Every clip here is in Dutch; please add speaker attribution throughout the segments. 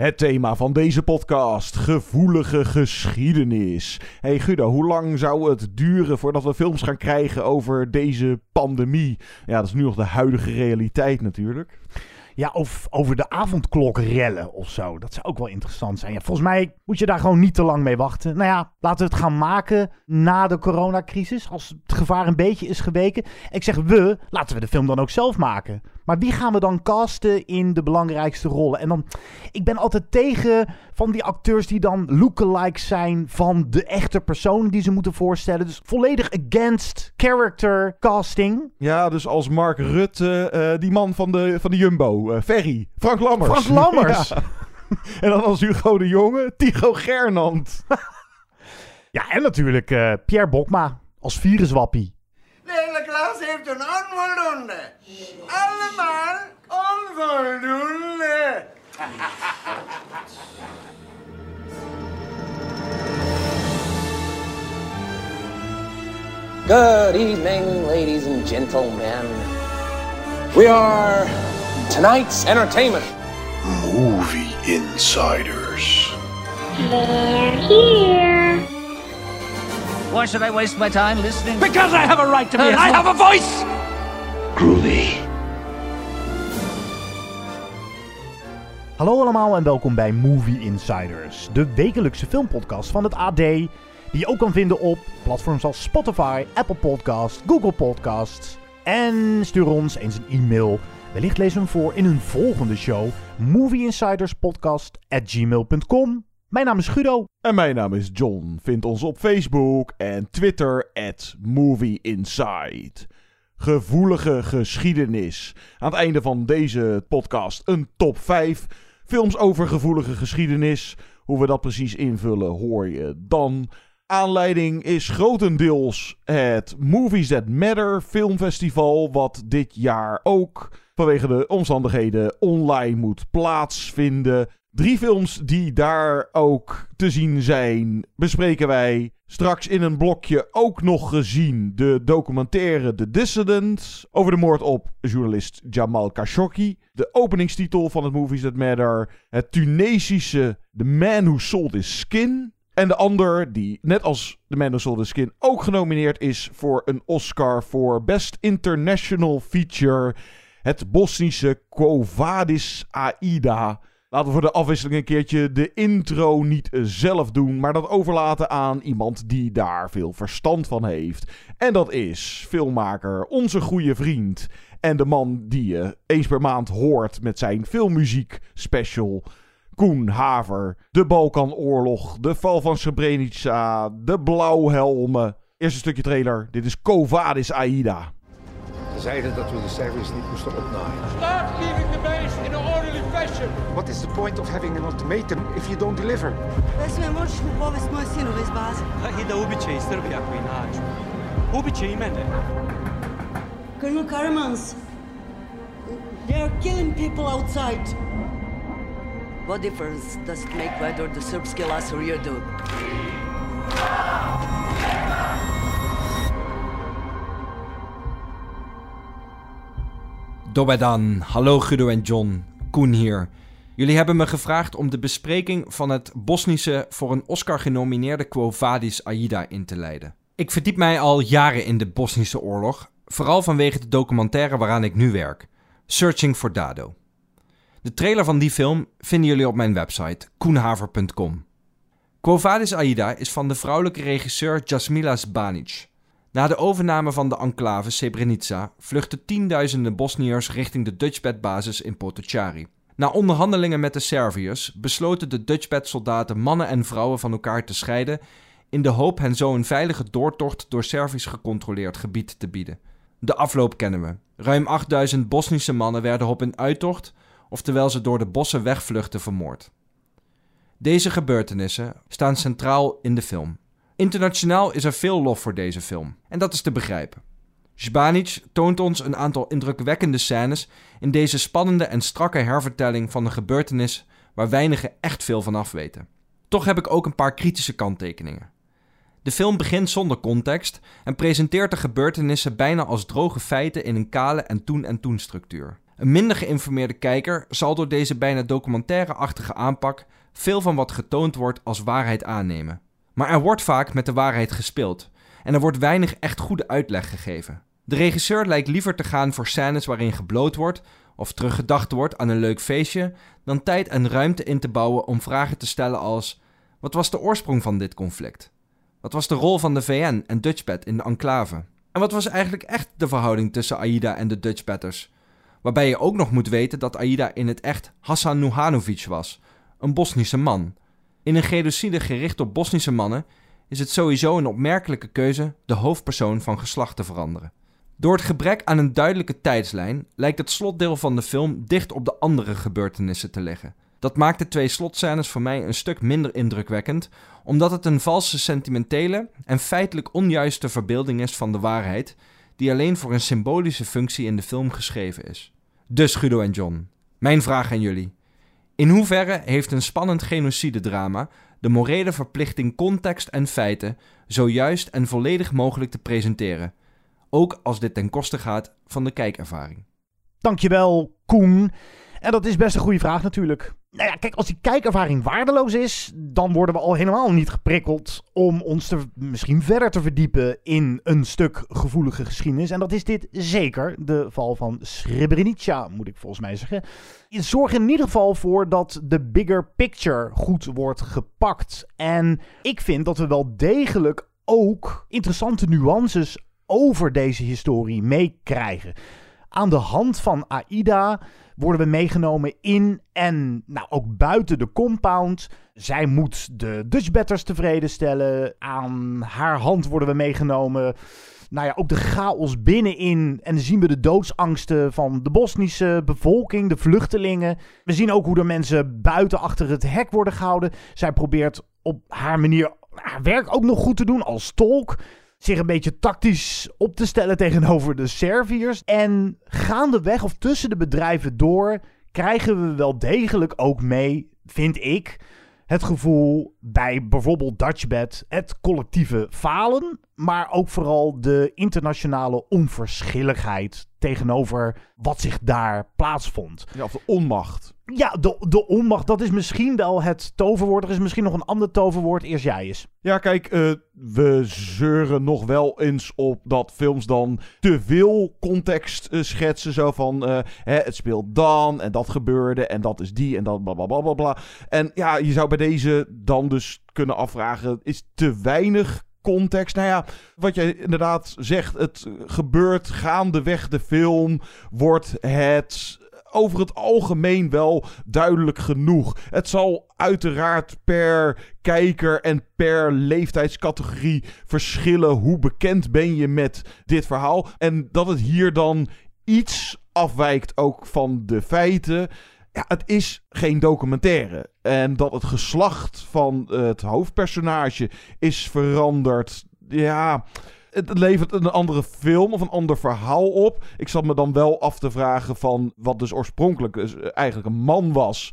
Speaker 1: Het thema van deze podcast: gevoelige geschiedenis. Hey Guido, hoe lang zou het duren voordat we films gaan krijgen over deze pandemie? Ja, dat is nu nog de huidige realiteit natuurlijk.
Speaker 2: Ja, of over de avondklokrellen of zo. Dat zou ook wel interessant zijn. Ja, volgens mij moet je daar gewoon niet te lang mee wachten. Nou ja, laten we het gaan maken na de coronacrisis. Als het gevaar een beetje is geweken. Ik zeg we, laten we de film dan ook zelf maken. Maar wie gaan we dan casten in de belangrijkste rollen? En dan, ik ben altijd tegen van die acteurs die dan lookalikes zijn van de echte personen die ze moeten voorstellen. Dus volledig against character casting.
Speaker 1: Ja, dus als Mark Rutte, uh, die man van de, van de Jumbo, uh, Ferry, Frank Lammers.
Speaker 2: Frank Lammers.
Speaker 1: ja. En dan als Hugo de Jonge, Tycho Gernand.
Speaker 2: ja, en natuurlijk uh, Pierre Bokma als viruswappie.
Speaker 3: De hele klas heeft een onvoldoende. Allemaal onvoldoende.
Speaker 4: Good evening, ladies and gentlemen. We are tonight's entertainment.
Speaker 5: Movie Insiders.
Speaker 6: They're here.
Speaker 7: Why should I waste my time listening?
Speaker 8: Because I have a right to be. I have a voice.
Speaker 5: Groovy.
Speaker 2: Hallo allemaal en welkom bij Movie Insiders, de wekelijkse filmpodcast van het AD, die je ook kan vinden op platforms als Spotify, Apple Podcasts, Google Podcasts. En stuur ons eens een e-mail. Wellicht lezen we hem voor in een volgende show. movieinsiderspodcast@gmail.com. Mijn naam is Guido.
Speaker 1: En mijn naam is John. Vind ons op Facebook en Twitter at Movie Inside. Gevoelige geschiedenis. Aan het einde van deze podcast een top 5 films over gevoelige geschiedenis. Hoe we dat precies invullen hoor je dan. Aanleiding is grotendeels het Movies That Matter filmfestival, wat dit jaar ook vanwege de omstandigheden online moet plaatsvinden. Drie films die daar ook te zien zijn, bespreken wij straks in een blokje ook nog gezien. De documentaire The Dissident over de moord op journalist Jamal Khashoggi. De openingstitel van het Movies That Matter. Het Tunesische The Man Who Sold His Skin. En de ander, die net als The Man Who Sold His Skin ook genomineerd is voor een Oscar voor Best International Feature. Het Bosnische Quo Vadis Aida. Laten we voor de afwisseling een keertje de intro niet zelf doen, maar dat overlaten aan iemand die daar veel verstand van heeft. En dat is filmmaker, onze goede vriend en de man die je eens per maand hoort met zijn filmmuziek special. Koen Haver, de Balkanoorlog, de val van Srebrenica, de blauwhelmen. Eerste stukje trailer, dit is Covadis Aida.
Speaker 9: Ze zeiden dat we de cijfers niet moesten opnaaien.
Speaker 10: Start leaving the base in.
Speaker 9: What is the point of having an ultimatum if you don't deliver?
Speaker 11: Ne sme moći mu povesti moje sinove iz baze.
Speaker 12: I da ubiće i Srbi ako i nađu. Ubiće i mene.
Speaker 11: Colonel Karamans, they are killing people outside. What difference does it make whether the Serbs kill us or you do?
Speaker 13: Dobedan, hallo Guido en John, Koen hier. Jullie hebben me gevraagd om de bespreking van het Bosnische voor een Oscar genomineerde Quo Vadis Aida in te leiden. Ik verdiep mij al jaren in de Bosnische oorlog, vooral vanwege de documentaire waaraan ik nu werk, Searching for Dado. De trailer van die film vinden jullie op mijn website koenhaver.com. Quo Vadis Aida is van de vrouwelijke regisseur Jasmila Zbanic. Na de overname van de enclave Srebrenica vluchtten tienduizenden Bosniërs richting de Dutchbed-basis in Potocari. Na onderhandelingen met de Serviërs besloten de Dutchbed-soldaten mannen en vrouwen van elkaar te scheiden in de hoop hen zo een veilige doortocht door Servisch gecontroleerd gebied te bieden. De afloop kennen we. Ruim 8000 Bosnische mannen werden op hun uittocht of terwijl ze door de bossen wegvluchten vermoord. Deze gebeurtenissen staan centraal in de film. Internationaal is er veel lof voor deze film, en dat is te begrijpen. Zbanic toont ons een aantal indrukwekkende scènes in deze spannende en strakke hervertelling van een gebeurtenis waar weinigen echt veel van af weten. Toch heb ik ook een paar kritische kanttekeningen. De film begint zonder context en presenteert de gebeurtenissen bijna als droge feiten in een kale en toen en toen structuur. Een minder geïnformeerde kijker zal door deze bijna documentaire-achtige aanpak veel van wat getoond wordt als waarheid aannemen. Maar er wordt vaak met de waarheid gespeeld en er wordt weinig echt goede uitleg gegeven. De regisseur lijkt liever te gaan voor scènes waarin gebloot wordt of teruggedacht wordt aan een leuk feestje, dan tijd en ruimte in te bouwen om vragen te stellen als: wat was de oorsprong van dit conflict? Wat was de rol van de VN en Dutchbat in de enclave? En wat was eigenlijk echt de verhouding tussen Aida en de Dutchbatters? Waarbij je ook nog moet weten dat Aida in het echt Hassan Nuhanovic was, een Bosnische man. In een genocide gericht op Bosnische mannen is het sowieso een opmerkelijke keuze de hoofdpersoon van geslacht te veranderen. Door het gebrek aan een duidelijke tijdslijn lijkt het slotdeel van de film dicht op de andere gebeurtenissen te liggen. Dat maakt de twee slotscènes voor mij een stuk minder indrukwekkend, omdat het een valse sentimentele en feitelijk onjuiste verbeelding is van de waarheid, die alleen voor een symbolische functie in de film geschreven is. Dus Guido en John, mijn vraag aan jullie. In hoeverre heeft een spannend genocidedrama de morele verplichting context en feiten zo juist en volledig mogelijk te presenteren, ook als dit ten koste gaat van de kijkervaring?
Speaker 2: Dankjewel, Koen. En dat is best een goede vraag natuurlijk. Nou ja, kijk, als die kijkervaring waardeloos is, dan worden we al helemaal niet geprikkeld om ons te, misschien verder te verdiepen in een stuk gevoelige geschiedenis. En dat is dit zeker, de val van Srebrenica, moet ik volgens mij zeggen. Zorg in ieder geval voor dat de bigger picture goed wordt gepakt. En ik vind dat we wel degelijk ook interessante nuances over deze historie meekrijgen. Aan de hand van AIDA worden we meegenomen in en nou, ook buiten de compound. Zij moet de Dutchbatters tevreden stellen. Aan haar hand worden we meegenomen. Nou ja, ook de chaos binnenin. En zien we de doodsangsten van de Bosnische bevolking, de vluchtelingen. We zien ook hoe de mensen buiten achter het hek worden gehouden. Zij probeert op haar manier haar werk ook nog goed te doen als tolk zich een beetje tactisch op te stellen tegenover de Serviërs. En gaandeweg of tussen de bedrijven door krijgen we wel degelijk ook mee, vind ik, het gevoel bij bijvoorbeeld Dutchbed, het collectieve falen, maar ook vooral de internationale onverschilligheid tegenover wat zich daar plaatsvond.
Speaker 1: Ja, of de onmacht.
Speaker 2: Ja, de, de onmacht, dat is misschien wel het toverwoord. Er is misschien nog een ander toverwoord. Eerst jij eens.
Speaker 1: Ja, kijk, uh, we zeuren nog wel eens op dat films dan te veel context uh, schetsen. Zo van, uh, hè, het speelt dan en dat gebeurde en dat is die en dat bla bla bla bla bla. En ja, je zou bij deze dan dus kunnen afvragen, is te weinig context. Nou ja, wat jij inderdaad zegt, het gebeurt gaandeweg de film, wordt het over het algemeen wel duidelijk genoeg. Het zal uiteraard per kijker en per leeftijdscategorie verschillen. Hoe bekend ben je met dit verhaal? En dat het hier dan iets afwijkt ook van de feiten. Ja, het is geen documentaire. En dat het geslacht van het hoofdpersonage is veranderd. Ja, het levert een andere film of een ander verhaal op. Ik zat me dan wel af te vragen van wat dus oorspronkelijk dus eigenlijk een man was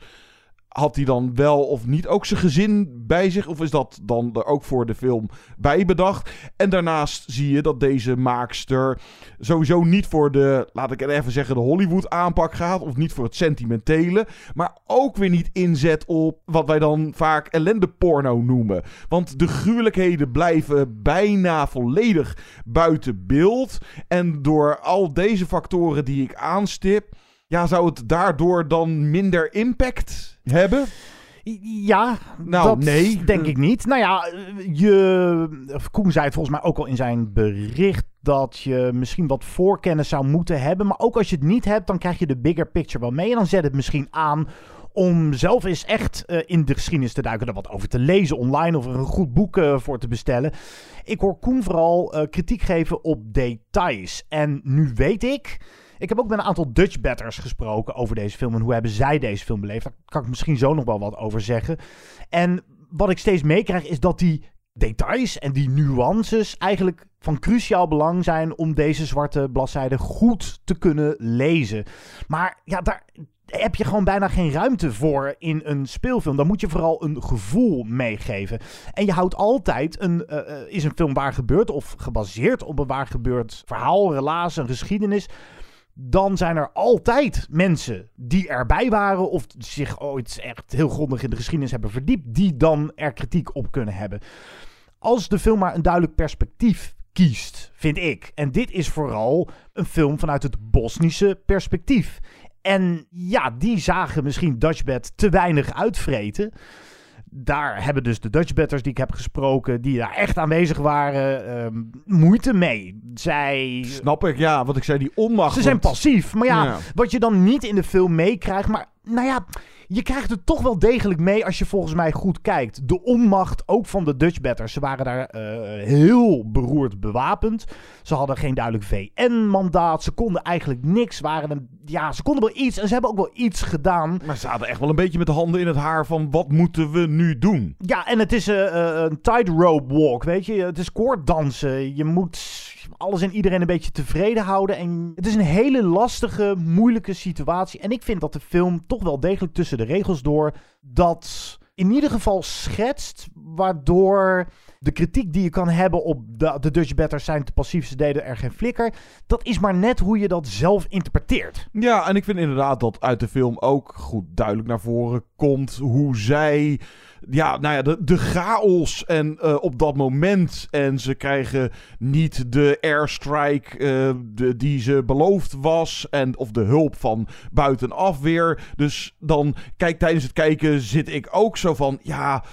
Speaker 1: had hij dan wel of niet ook zijn gezin bij zich? Of is dat dan er ook voor de film bij bedacht? En daarnaast zie je dat deze maakster sowieso niet voor de, laat ik het even zeggen, de Hollywood aanpak gaat. Of niet voor het sentimentele. Maar ook weer niet inzet op wat wij dan vaak ellende porno noemen. Want de gruwelijkheden blijven bijna volledig buiten beeld. En door al deze factoren die ik aanstip ja, zou het daardoor dan minder impact hebben?
Speaker 2: Ja, nou, dat nee. denk ik niet. Nou ja, je, Koen zei het volgens mij ook al in zijn bericht dat je misschien wat voorkennis zou moeten hebben. Maar ook als je het niet hebt, dan krijg je de bigger picture wel mee. En dan zet het misschien aan om zelf eens echt uh, in de geschiedenis te duiken, er wat over te lezen online of er een goed boek uh, voor te bestellen. Ik hoor Koen vooral uh, kritiek geven op details. En nu weet ik ik heb ook met een aantal Dutch batters gesproken over deze film en hoe hebben zij deze film beleefd. Daar kan ik misschien zo nog wel wat over zeggen. En wat ik steeds meekrijg is dat die details en die nuances eigenlijk van cruciaal belang zijn om deze zwarte bladzijde goed te kunnen lezen. Maar ja, daar heb je gewoon bijna geen ruimte voor in een speelfilm. Dan moet je vooral een gevoel meegeven. En je houdt altijd een. Uh, is een film waar gebeurd of gebaseerd op een waar gebeurd verhaal, relaas, een geschiedenis dan zijn er altijd mensen die erbij waren of zich ooit echt heel grondig in de geschiedenis hebben verdiept, die dan er kritiek op kunnen hebben. Als de film maar een duidelijk perspectief kiest, vind ik. En dit is vooral een film vanuit het Bosnische perspectief. En ja, die zagen misschien Dutchbed te weinig uitvreten daar hebben dus de Dutchbatters die ik heb gesproken, die daar echt aanwezig waren, ehm, moeite mee. Zij...
Speaker 1: Snap ik, ja. Wat ik zei, die onmacht.
Speaker 2: Ze zijn passief. Maar ja,
Speaker 1: Ja.
Speaker 2: wat je dan niet in de film meekrijgt, maar nou ja... Je krijgt het toch wel degelijk mee als je volgens mij goed kijkt. De onmacht ook van de Dutchbatters. Ze waren daar eh, heel beroerd bewapend. Ze hadden geen duidelijk VN-mandaat. Ze konden eigenlijk niks. Waren een, ja, ze konden wel iets en ze hebben ook wel iets gedaan.
Speaker 1: Maar ze hadden echt wel een beetje met de handen in het haar van wat moeten we nu doen?
Speaker 2: Ja, en het is eh, eh, een tightrope walk, weet je. Het is koorddansen. Je moet alles en iedereen een beetje tevreden houden. En het is een hele lastige, moeilijke situatie. En ik vind dat de film toch wel degelijk tussen de regels door... dat in ieder geval schetst waardoor de kritiek die je kan hebben op de, de Dutch Batters zijn te passief, deden er geen flikker. Dat is maar net hoe je dat zelf interpreteert.
Speaker 1: Ja, en ik vind inderdaad dat uit de film ook goed duidelijk naar voren komt hoe zij. Ja, nou ja, de, de chaos en eh, op dat moment. En ze krijgen niet de airstrike eh, de, die ze beloofd was. En, of de hulp van buitenaf weer. Dus dan, kijk, tijdens het kijken zit ik ook zo van. Ja.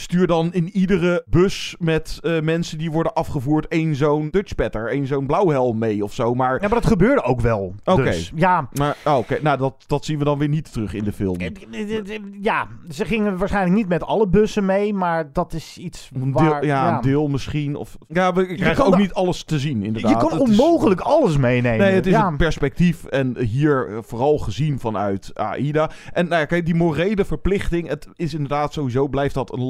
Speaker 1: Stuur dan in iedere bus met eh, mensen die worden afgevoerd één zo'n Dutchbatter, één zo'n blauwhelm mee of zo. Maar
Speaker 2: Ja, maar dat gebeurde ook wel.
Speaker 1: Oké.
Speaker 2: Dus, ja,
Speaker 1: maar, oh, oké, nou dat, dat zien we dan weer niet terug in de film.
Speaker 2: Ja, ze gingen waarschijnlijk niet met alle bussen mee, maar dat is iets
Speaker 1: Een
Speaker 2: waar...
Speaker 1: deel, ja, een deel misschien. Of, ja, we krijgen ook niet alles te zien, inderdaad.
Speaker 2: Je kan
Speaker 1: Het is-
Speaker 2: onmogelijk alles meenemen.
Speaker 1: Nee, het is
Speaker 2: ja.
Speaker 1: het perspectief en hier eh, vooral gezien vanuit AIDA. En nou ja, kijk, die morele verplichting, het is inderdaad sowieso, blijft dat een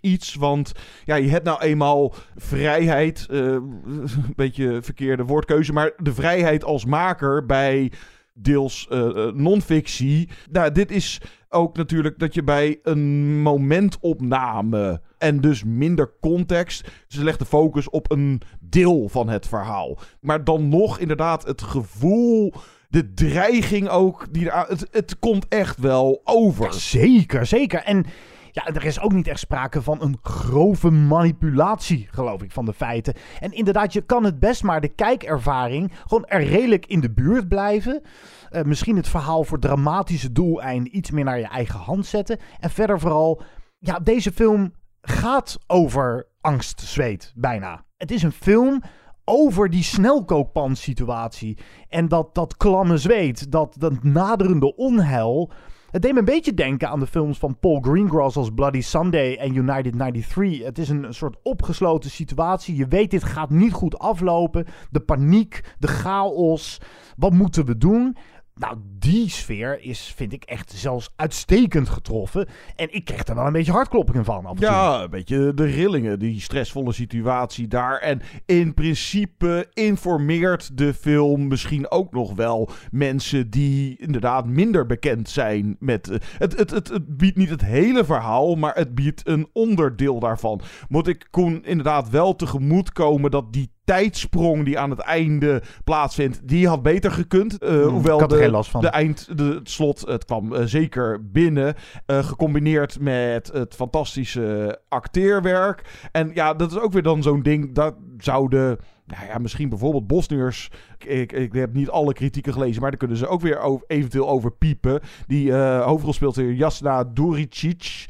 Speaker 1: iets. Want ja, je hebt nou eenmaal vrijheid, eh, een beetje verkeerde woordkeuze, maar de vrijheid als maker bij deels eh, non-fictie. Nou, dit is ook natuurlijk dat je bij een momentopname en dus minder context. Ze legt de focus op een deel van het verhaal. Maar dan nog inderdaad het gevoel, de dreiging ook. Die het, het komt echt wel over.
Speaker 2: Zeker, zeker. En ja, er is ook niet echt sprake van een grove manipulatie, geloof ik, van de feiten. En inderdaad, je kan het best maar de kijkervaring gewoon er redelijk in de buurt blijven. Eh, misschien het verhaal voor dramatische doeleinden iets meer naar je eigen hand zetten. En verder vooral, ja, deze film gaat over angst, zweet, bijna. Het is een film over die snelkookpan-situatie. En dat, dat klamme zweet, dat, dat naderende onheil. Het deed me een beetje denken aan de films van Paul Greengrass als Bloody Sunday en United 93. Het is een, soort opgesloten situatie. Je weet, dit gaat niet goed aflopen. De paniek, de chaos. Wat moeten we doen? Nou, die sfeer is, vind ik, echt zelfs uitstekend getroffen. En ik kreeg er wel een beetje hartkloppingen van af en toe.
Speaker 1: Ja, een beetje de rillingen, die stressvolle situatie daar. En in principe informeert de film misschien ook nog wel mensen die inderdaad minder bekend zijn met. eh, het, het, het, het biedt niet het hele verhaal, maar het biedt een onderdeel daarvan. Moet ik Koen inderdaad wel tegemoet komen dat die tijdsprong die aan het einde plaatsvindt, die had beter gekund.
Speaker 2: Hmm,
Speaker 1: hoewel
Speaker 2: ik had er
Speaker 1: de,
Speaker 2: geen last van.
Speaker 1: de eind, de, het slot, het kwam eh, zeker binnen. eh, gecombineerd met het fantastische acteerwerk. En ja, dat is ook weer dan zo'n ding. Dat zouden, nou ja, misschien bijvoorbeeld Bosniërs. Ik, ik heb niet alle kritieken gelezen, maar daar kunnen ze ook weer over, eventueel over piepen. Die hoofdrol speelt hier Jasna Duricic.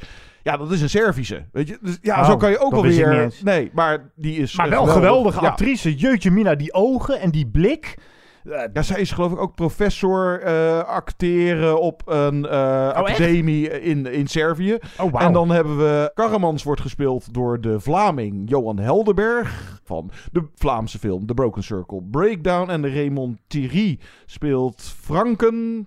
Speaker 1: Ja, dat is een Servische. Weet je? Dus ja,
Speaker 2: Oh,
Speaker 1: zo kan je ook alweer. Nee, maar die is.
Speaker 2: Maar wel
Speaker 1: geweldig.
Speaker 2: geweldige
Speaker 1: Ja.
Speaker 2: actrice. Jeutje Mina, die ogen en die blik.
Speaker 1: Ja, zij is geloof ik ook professor eh, acteren op een eh,
Speaker 2: echt?
Speaker 1: academie in, in Servië.
Speaker 2: Oh, wauw.
Speaker 1: En dan hebben we... Karamans wordt gespeeld door de Vlaming Johan Heldenberg van de Vlaamse film The Broken Circle Breakdown. En de Raymond Thierry speelt Franken.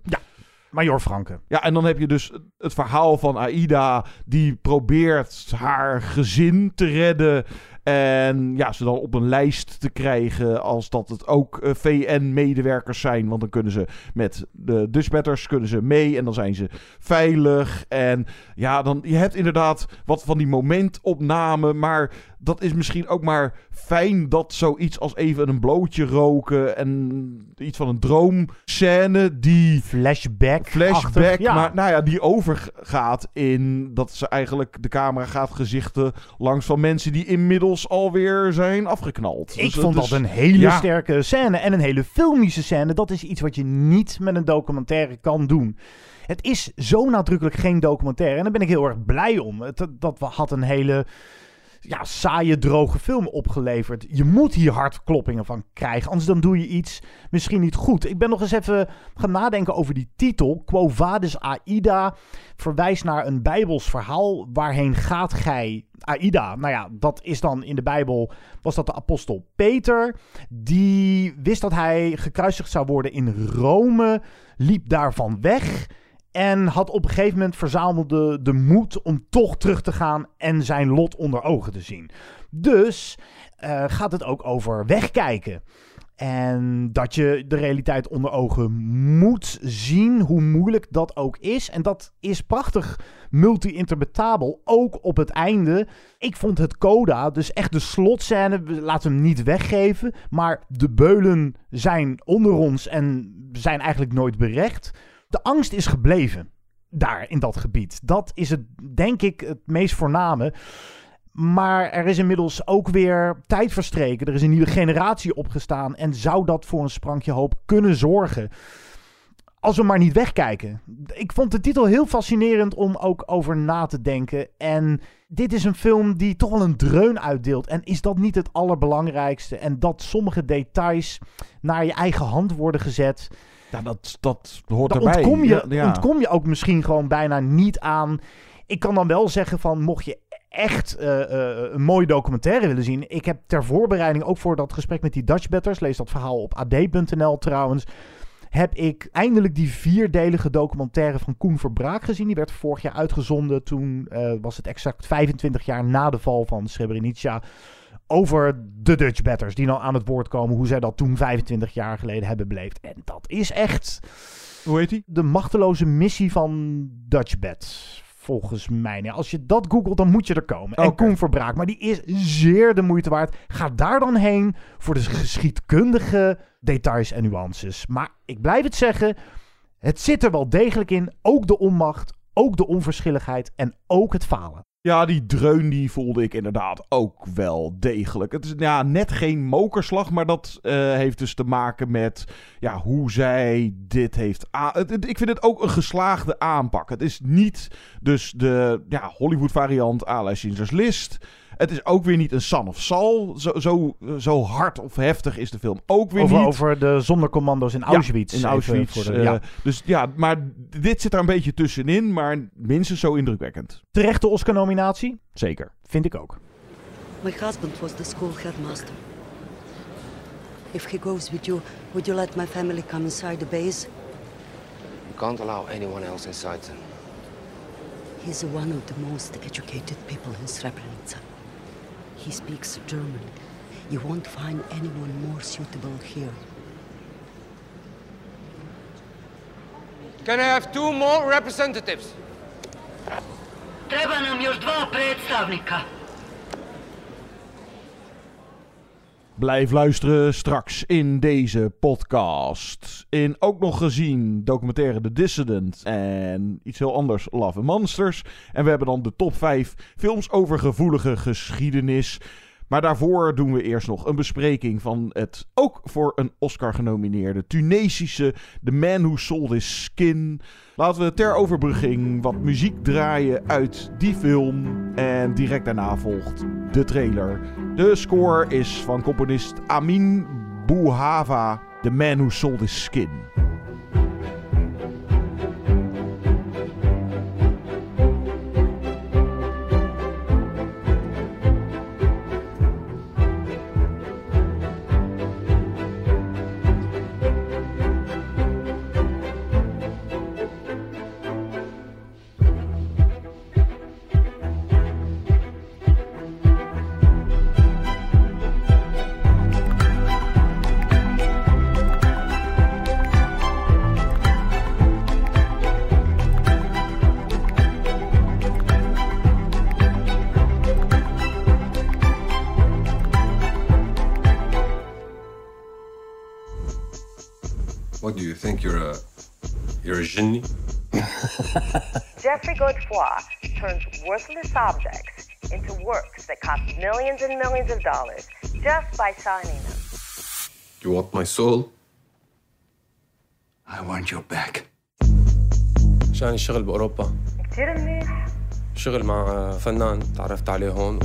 Speaker 2: Major Franke.
Speaker 1: Ja, en dan heb je dus het verhaal van Aida die probeert haar gezin te redden. En ja, ze dan op een lijst te krijgen als dat het ook eh, VN-medewerkers zijn. Want dan kunnen ze met de Dutchbatters kunnen ze mee en dan zijn ze veilig. En ja, dan, je hebt inderdaad wat van die momentopname, maar dat is misschien ook maar fijn dat zoiets als even een blootje roken en iets van een droomscène die...
Speaker 2: Flashback.
Speaker 1: Flashback,
Speaker 2: ja.
Speaker 1: maar nou ja, die overgaat in dat ze eigenlijk de camera gaat gezichten langs van mensen die inmiddels alweer zijn afgeknald.
Speaker 2: Ik
Speaker 1: Dus
Speaker 2: vond dat een hele
Speaker 1: ja.
Speaker 2: sterke scène en een hele filmische scène. Dat is iets wat je niet met een documentaire kan doen. Het is zo nadrukkelijk geen documentaire. En daar ben ik heel erg blij om. Het, dat had een hele ja, saaie, droge film opgeleverd. Je moet hier hartkloppingen van krijgen. Anders dan doe je iets misschien niet goed. Ik ben nog eens even gaan nadenken over die titel. Quo vadis Aida verwijst naar een bijbels verhaal. Waarheen gaat gij? Aida, nou ja, dat is dan in de Bijbel, was dat de apostel Peter. Die wist dat hij gekruisigd zou worden in Rome, liep daarvan weg. En had op een gegeven moment verzamelde de moed om toch terug te gaan en zijn lot onder ogen te zien. Dus eh, gaat het ook over wegkijken. En dat je de realiteit onder ogen moet zien, hoe moeilijk dat ook is. En dat is prachtig multi-interpretabel, ook op het einde. Ik vond het coda, dus echt de slotscène, we laten hem niet weggeven. Maar de beulen zijn onder ons en zijn eigenlijk nooit berecht. De angst is gebleven daar in dat gebied. Dat is het, denk ik, het meest voorname. Maar er is inmiddels ook weer tijd verstreken. Er is een nieuwe generatie opgestaan. En zou dat voor een sprankje hoop kunnen zorgen? Als we maar niet wegkijken. Ik vond de titel heel fascinerend om ook over na te denken. En dit is een film die toch wel een dreun uitdeelt. En is dat niet het allerbelangrijkste? En dat sommige details naar je eigen hand worden gezet.
Speaker 1: Ja, dat, dat hoort
Speaker 2: Daar
Speaker 1: erbij.
Speaker 2: ontkom je,
Speaker 1: Ja, ja.
Speaker 2: ontkom je ook misschien gewoon bijna niet aan. Ik kan dan wel zeggen van, mocht je echt eh, eh, een mooie documentaire willen zien. Ik heb ter voorbereiding, ook voor dat gesprek met die Dutchbatters, lees dat verhaal op ad.nl trouwens, heb ik eindelijk die vierdelige documentaire van Koen Verbraak gezien. Die werd vorig jaar uitgezonden. Toen eh, was het exact 25 jaar na de val van Srebrenica. Over de Dutchbatters die nou aan het woord komen. Hoe zij dat toen 25 jaar geleden hebben beleefd. En dat is echt...
Speaker 1: Hoe heet die?
Speaker 2: De machteloze missie van Dutchbat. Volgens mij. Nou, als je dat googelt, dan moet je er komen. En. Koen Verbraak. Maar die is zeer de moeite waard. Ga daar dan heen voor de geschiedkundige details en nuances. Maar ik blijf het zeggen. Het zit er wel degelijk in. Ook de onmacht. Ook de onverschilligheid. En ook het falen.
Speaker 1: Ja, die dreun die voelde ik inderdaad ook wel degelijk. Het is ja, net geen mokerslag, maar dat eh, heeft dus te maken met ja, hoe zij dit heeft a- het- het- Ik vind het ook een geslaagde aanpak. Het is niet dus de ja, Hollywood variant à la Schindler's List. Het is ook weer niet een Son of Saul. Zo, zo, zo hard of heftig is de film ook weer
Speaker 2: Over,
Speaker 1: niet.
Speaker 2: over de zondercommando's in
Speaker 1: Ja,
Speaker 2: Auschwitz.
Speaker 1: in Auschwitz.
Speaker 2: voor de-
Speaker 1: eh,
Speaker 2: ja.
Speaker 1: Dus ja, maar dit zit er een beetje tussenin, maar minstens zo indrukwekkend.
Speaker 2: Terechte Oscar-nominatie?
Speaker 1: Zeker.
Speaker 2: Vind ik ook.
Speaker 11: My husband was the school headmaster. If he goes with you, would you let my family come inside the base?
Speaker 14: You can't allow anyone else inside.
Speaker 11: He's one of the most educated people in Srebrenica. He speaks German. You won't find anyone more suitable here.
Speaker 10: Can I have two more representatives?
Speaker 11: Treba nam još dva predstavnika.
Speaker 1: Blijf luisteren straks in deze podcast. In ook nog gezien documentaire The Dissident en iets heel anders Love and Monsters. En we hebben dan de top 5 films over gevoelige geschiedenis. Maar daarvoor doen we eerst nog een bespreking van het ook voor een Oscar genomineerde Tunesische The Man Who Sold His Skin. Laten we ter overbrugging wat muziek draaien uit die film. En direct daarna volgt de trailer. De score is van componist Amin Bouhava, The Man Who Sold His Skin.
Speaker 15: worthless objects into works that cost millions and millions of dollars just by signing them.
Speaker 16: You want my soul?
Speaker 5: I want your back.
Speaker 14: عشان الشغل بأوروبا
Speaker 15: كتير منيح
Speaker 14: شغل مع فنان تعرفت عليه هون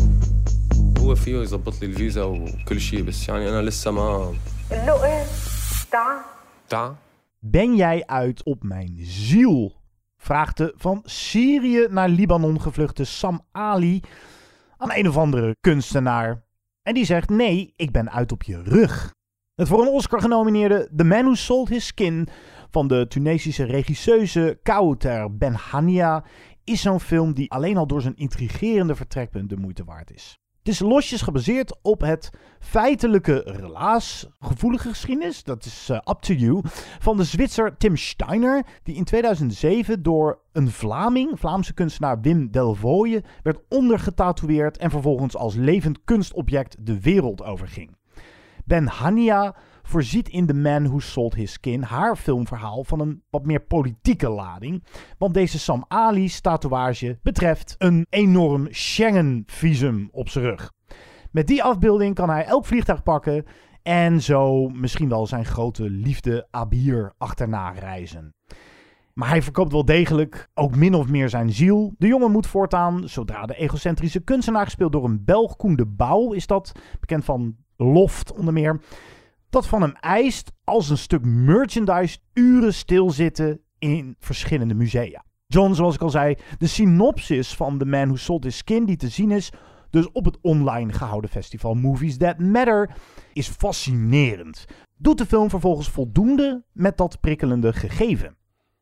Speaker 14: هو فيه يظبط لي الفيزا وكل شيء بس يعني أنا لسه ما
Speaker 15: اللو ايه تعال
Speaker 14: تعال
Speaker 2: Ben jij uit op mijn ziel? Vraagt de van Syrië naar Libanon gevluchte Sam Ali aan een of andere kunstenaar. En die zegt: Nee, ik ben uit op je rug. Het voor een Oscar genomineerde The Man Who Sold His Skin van de Tunesische regisseuse Kouter Benhania is zo'n film die alleen al door zijn intrigerende vertrekpunt de moeite waard is. Het is losjes gebaseerd op het feitelijke relaas, gevoelige geschiedenis, dat is eh, up to you, van de Zwitser Tim Steiner, die in 2007 door een Vlaming, Vlaamse kunstenaar Wim Delvoye, werd ondergetatoeëerd en vervolgens als levend kunstobject de wereld overging. Ben Hania voorziet in The Man Who Sold His Skin haar filmverhaal van een wat meer politieke lading. Want deze Sam Ali's tatoeage betreft een enorm Schengen-visum op zijn rug. Met die afbeelding kan hij elk vliegtuig pakken en zo misschien wel zijn grote liefde Abir achterna reizen. Maar hij verkoopt wel degelijk ook min of meer zijn ziel. De jongen moet voortaan, zodra de egocentrische kunstenaar gespeeld door een Belg, Koen de Bouw, is dat bekend van Loft onder meer, dat van hem eist als een stuk merchandise uren stilzitten in verschillende musea. John, zoals ik al zei, de synopsis van The Man Who Sold His Skin die te zien is, dus op het online gehouden festival Movies That Matter, is fascinerend. Doet de film vervolgens voldoende met dat prikkelende gegeven?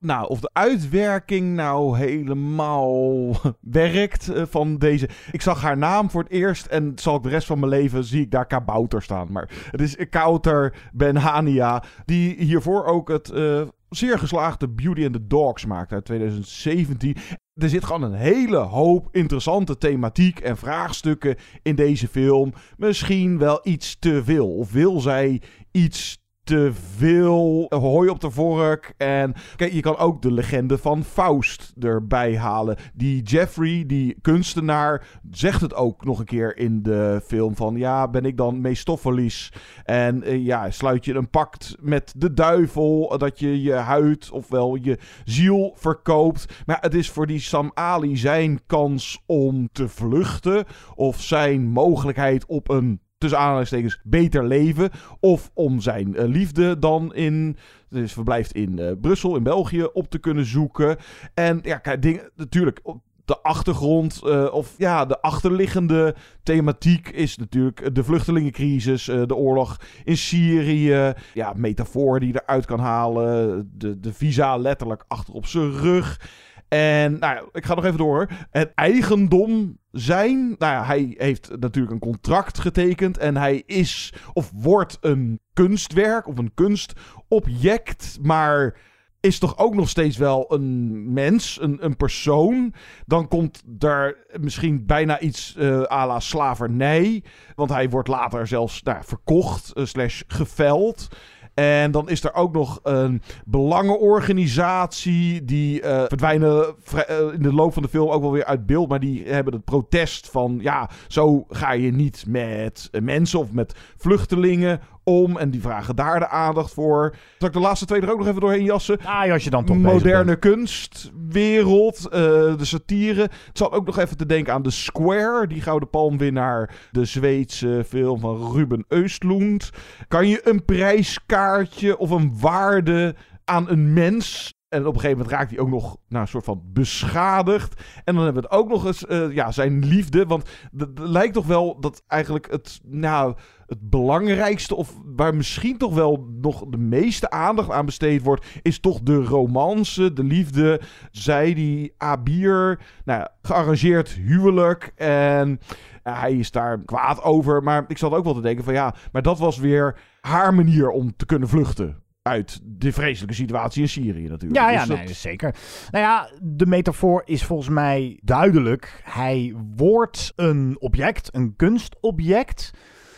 Speaker 1: Nou, of de uitwerking nou helemaal werkt eh, van deze. Ik zag haar naam voor het eerst en zal ik de rest van mijn leven zie ik daar Kabouter staan. Maar het is Kouter Benhania, die hiervoor ook het eh, zeer geslaagde Beauty and the Dogs maakte uit 2017. Er zit gewoon een hele hoop interessante thematiek en vraagstukken in deze film. Misschien wel iets te veel. Of wil zij iets te veel hooi op de vork. En kijk, je kan ook de legende van Faust erbij halen. Die Jeffrey, die kunstenaar, zegt het ook nog een keer in de film van... Ja, ben ik dan Mephistopheles? En eh, ja, sluit je een pact met de duivel... dat je je huid ofwel je ziel verkoopt. Maar het is voor die Sam Ali zijn kans om te vluchten... of zijn mogelijkheid op een tussen aanhalingstekens beter leven. Of om zijn uh, liefde dan in. Dus verblijft in uh, Brussel, in België, op te kunnen zoeken. En ja, kijk, ding, natuurlijk. De achtergrond, uh, of ja, de achterliggende thematiek is natuurlijk de vluchtelingencrisis, de oorlog in Syrië. Ja, metafoor die je eruit kan halen. De, de visa letterlijk achter op zijn rug. En nou ik ga nog even door. Het eigendom zijn. Nou ja, hij heeft natuurlijk een contract getekend. En hij is of wordt een kunstwerk of een kunstobject. Maar is toch ook nog steeds wel een mens, een, een persoon. Dan komt daar misschien bijna iets uh, à la slavernij. Want hij wordt later zelfs nou, verkocht, uh, slash geveld. En dan is er ook nog een belangenorganisatie. Die uh, verdwijnen uh, in de loop van de film ook wel weer uit beeld. Maar die hebben het protest van... Ja, zo ga je niet met mensen of met vluchtelingen om. En die vragen daar de aandacht voor. Zal ik de laatste twee er ook nog even doorheen jassen?
Speaker 2: Ah, als je dan toch
Speaker 1: Moderne kunstwereld, uh, de satire. Het zal ook nog even te denken aan The Square. Die Gouden Palmwinnaar. De Zweedse film van Ruben Östlund. Kan je een prijskaartje of een waarde aan een mens en op een gegeven moment raakt hij ook nog nou, een soort van beschadigd. En dan hebben we het ook nog eens uh, ja, zijn liefde. Want het lijkt toch wel dat eigenlijk het, nou, het belangrijkste... of waar misschien toch wel nog de meeste aandacht aan besteed wordt... is toch de romance, de liefde. Zij die Abir, nou ja, gearrangeerd huwelijk. En ja, hij is daar kwaad over. Maar ik zat ook wel te denken van ja... maar dat was weer haar manier om te kunnen vluchten uit de vreselijke situatie in Syrië natuurlijk.
Speaker 2: Ja, ja dus nee, zeker. Nou ja, de metafoor is volgens mij duidelijk. Hij wordt een object, een kunstobject.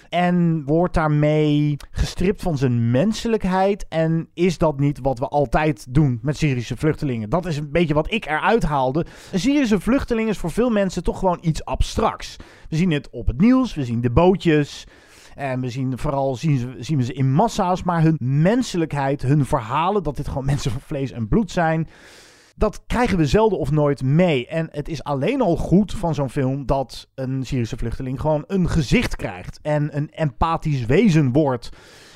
Speaker 2: En wordt daarmee gestript van zijn menselijkheid. En is dat niet wat we altijd doen met Syrische vluchtelingen? Dat is een beetje wat ik eruit haalde. Een Syrische vluchteling is voor veel mensen toch gewoon iets abstracts. We zien het op het nieuws, we zien de bootjes. En we zien vooral zien, zien we ze in massa's, maar hun menselijkheid, hun verhalen, dat dit gewoon mensen van vlees en bloed zijn, dat krijgen we zelden of nooit mee. En het is alleen al goed van zo'n film dat een Syrische vluchteling gewoon een gezicht krijgt en een empathisch wezen wordt.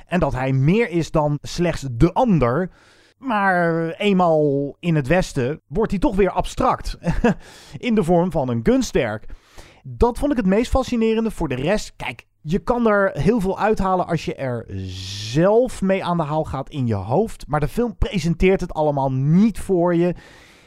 Speaker 2: En dat hij meer is dan slechts de ander. Maar eenmaal in het Westen wordt hij toch weer abstract. in de vorm van een kunstwerk. Dat vond ik het meest fascinerende. Voor de rest, kijk, je kan er heel veel uithalen als je er zelf mee aan de haal gaat in je hoofd. Maar de film presenteert het allemaal niet voor je.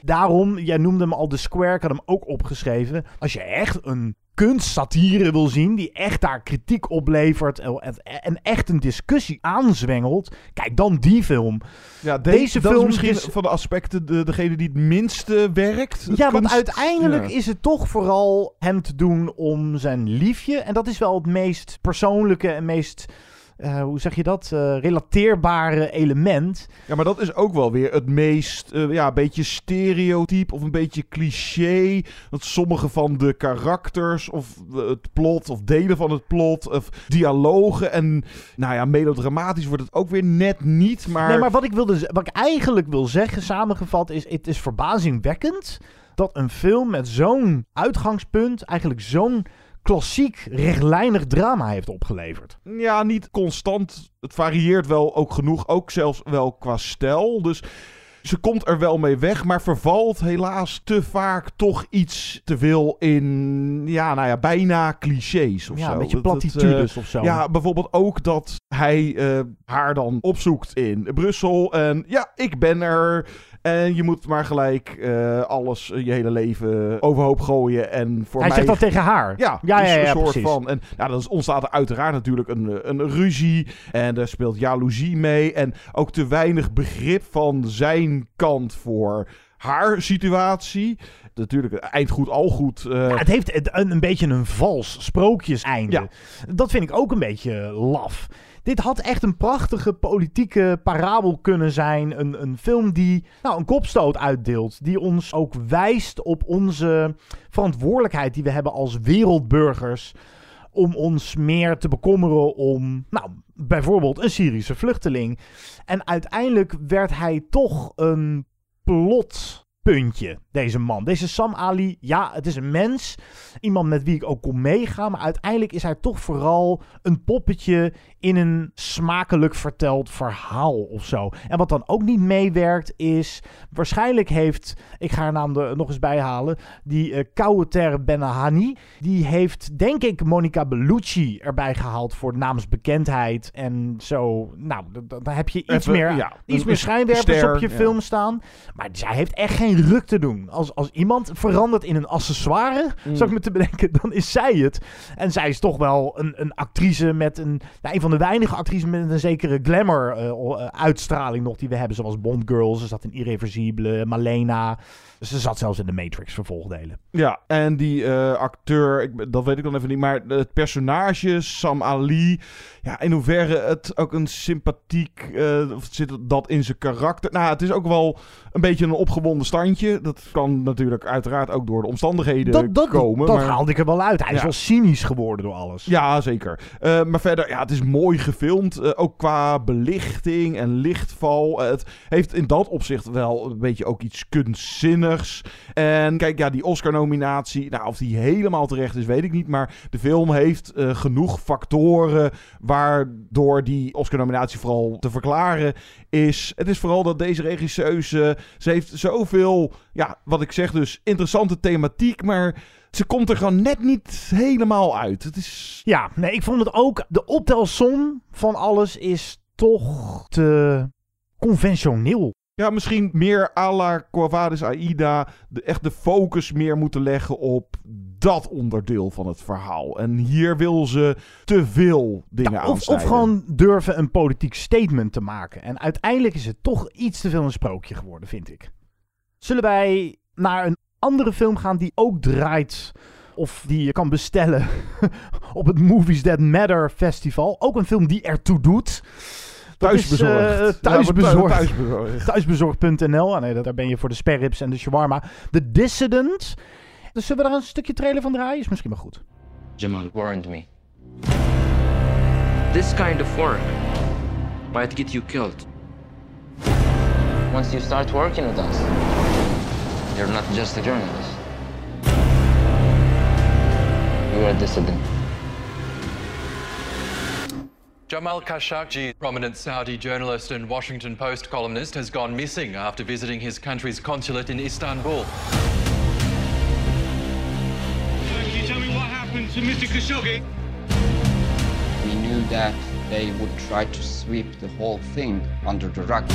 Speaker 2: Daarom, jij noemde hem al The Square, ik had hem ook opgeschreven. Als je echt een kunstsatire wil zien, die echt daar kritiek oplevert en, en echt een discussie aanzwengelt, kijk dan die film.
Speaker 1: Ja, de-
Speaker 2: Deze film
Speaker 1: is misschien
Speaker 2: is-
Speaker 1: van de aspecten de, degene die het minste werkt. Het
Speaker 2: Ja, want uiteindelijk
Speaker 1: Ja.
Speaker 2: is het toch vooral hem te doen om zijn liefje. En dat is wel het meest persoonlijke en meest, eh, hoe zeg je dat, eh, relateerbare element.
Speaker 1: Ja, maar dat is ook wel weer het meest, eh, ja, een beetje stereotyp of een beetje cliché. Dat sommige van de karakters of het plot of delen van het plot of dialogen en, nou ja, melodramatisch wordt het ook weer net niet, maar...
Speaker 2: Nee, maar wat ik, wilde, wat ik eigenlijk wil zeggen, samengevat, is: het is verbazingwekkend dat een film met zo'n uitgangspunt eigenlijk zo'n klassiek rechtlijnig drama heeft opgeleverd.
Speaker 1: Ja, niet constant. Het varieert wel ook genoeg, ook zelfs wel qua stijl. Dus ze komt er wel mee weg, maar vervalt helaas te vaak toch iets te veel in, ja, nou ja, bijna clichés of
Speaker 2: Ja,
Speaker 1: zo.
Speaker 2: een beetje platitudes
Speaker 1: eh,
Speaker 2: of zo.
Speaker 1: Ja, bijvoorbeeld ook dat hij eh, haar dan opzoekt in Brussel en ja, ik ben er. En je moet maar gelijk eh, alles, eh, je hele leven overhoop gooien. En voor
Speaker 2: Hij
Speaker 1: mij...
Speaker 2: zegt dat tegen haar.
Speaker 1: Ja,
Speaker 2: ja,
Speaker 1: dus
Speaker 2: ja, ja,
Speaker 1: een soort
Speaker 2: precies.
Speaker 1: van. En nou, dan ontstaat er uiteraard natuurlijk een, eh, een ruzie. En er speelt jaloezie mee. En ook te weinig begrip van zijn kant voor haar situatie. Natuurlijk, eind goed, al goed.
Speaker 2: Ja, het heeft een, een beetje een vals sprookjeseinde.
Speaker 1: Ja.
Speaker 2: Dat vind ik ook een beetje laf. Dit had echt een prachtige politieke parabel kunnen zijn. Een, een film die nou, een kopstoot uitdeelt. Die ons ook wijst op onze verantwoordelijkheid die we hebben als wereldburgers. Om ons meer te bekommeren om, nou, bijvoorbeeld een Syrische vluchteling. En uiteindelijk werd hij toch een plotpuntje, deze man. Deze Sam Ali, ja, het is een mens. Iemand met wie ik ook kon meegaan. Maar uiteindelijk is hij toch vooral een poppetje in een smakelijk verteld verhaal of zo. En wat dan ook niet meewerkt is... Waarschijnlijk heeft, ik ga haar naam er nog eens bijhalen... Die eh Kouter Benahani, die heeft denk ik Monica Bellucci erbij gehaald... voor naamsbekendheid en zo. Nou, dan heb je iets
Speaker 1: Even,
Speaker 2: meer,
Speaker 1: ja,
Speaker 2: iets meer schijnwerpers
Speaker 1: ster,
Speaker 2: op je
Speaker 1: ja.
Speaker 2: film staan. Maar zij heeft echt geen ruk te doen. Als, als iemand verandert in een accessoire,
Speaker 1: Mm.
Speaker 2: zou ik me te bedenken, dan is zij het. En zij is toch wel een, een actrice met een, nou, een van de weinige actrices met een zekere glamour eh, eh, uitstraling nog die we hebben. Zoals Bond Girls, ze zat in Irreversibele, Malena. Ze zat zelfs in de Matrix vervolgdelen.
Speaker 1: Ja, en die eh, acteur, ik, dat weet ik dan even niet, maar het personage, Sam Ali, ja, in hoeverre het ook een sympathiek, of zit dat in zijn karakter? Nou, het is ook wel een beetje een opgewonden standje. Dat kan natuurlijk uiteraard ook door de omstandigheden
Speaker 2: Dat, dat,
Speaker 1: komen.
Speaker 2: dat
Speaker 1: maar...
Speaker 2: haalde ik er wel uit. Hij is wel cynisch geworden door alles.
Speaker 1: Ja, zeker. Maar verder, ja, het is mooi gefilmd. eh, ook qua belichting en lichtval. Eh, het heeft in dat opzicht wel een beetje ook iets kunstzinnigs. En kijk, ja, die Oscar-nominatie, nou, of die helemaal terecht is, weet ik niet. Maar de film heeft eh, genoeg factoren waardoor die Oscar-nominatie vooral te verklaren is. Het is vooral dat deze regisseuse, ze heeft zoveel, ja, wat ik zeg dus, interessante thematiek, maar ze komt er gewoon net niet helemaal uit. Het is...
Speaker 2: Ja, nee, ik vond het ook. De optelsom van alles is toch te conventioneel.
Speaker 1: Ja, misschien meer à la Corvades Aida. De, echt de focus meer moeten leggen op dat onderdeel van het verhaal. En hier wil ze te veel dingen
Speaker 2: Ja, of, of gewoon durven een politiek statement te maken. En uiteindelijk is het toch iets te veel een sprookje geworden, vind ik. Zullen wij naar een andere film gaan die ook draait, of die je kan bestellen, op het Movies That Matter Festival. Ook een film die ertoe doet. Eh,
Speaker 1: Thuisbezorgd.
Speaker 2: thuisbezorgd. Thuisbezorgd.nl. Ah, nee, daar ben je voor de sperrips en de shawarma. The Dissident. Dus zullen we daar een stukje trailer van draaien? Is misschien wel goed.
Speaker 17: Jamal warned me. This kind of work might get you killed.
Speaker 4: Once you start working with us, you're not just a journalist. You're a dissident.
Speaker 18: Jamal Khashoggi, prominent Saudi journalist and Washington Post columnist, has gone missing after visiting his country's consulate in Istanbul.
Speaker 8: Can you tell me what happened to Mr. Khashoggi?
Speaker 19: We knew that they would try to sweep the whole thing under the rug.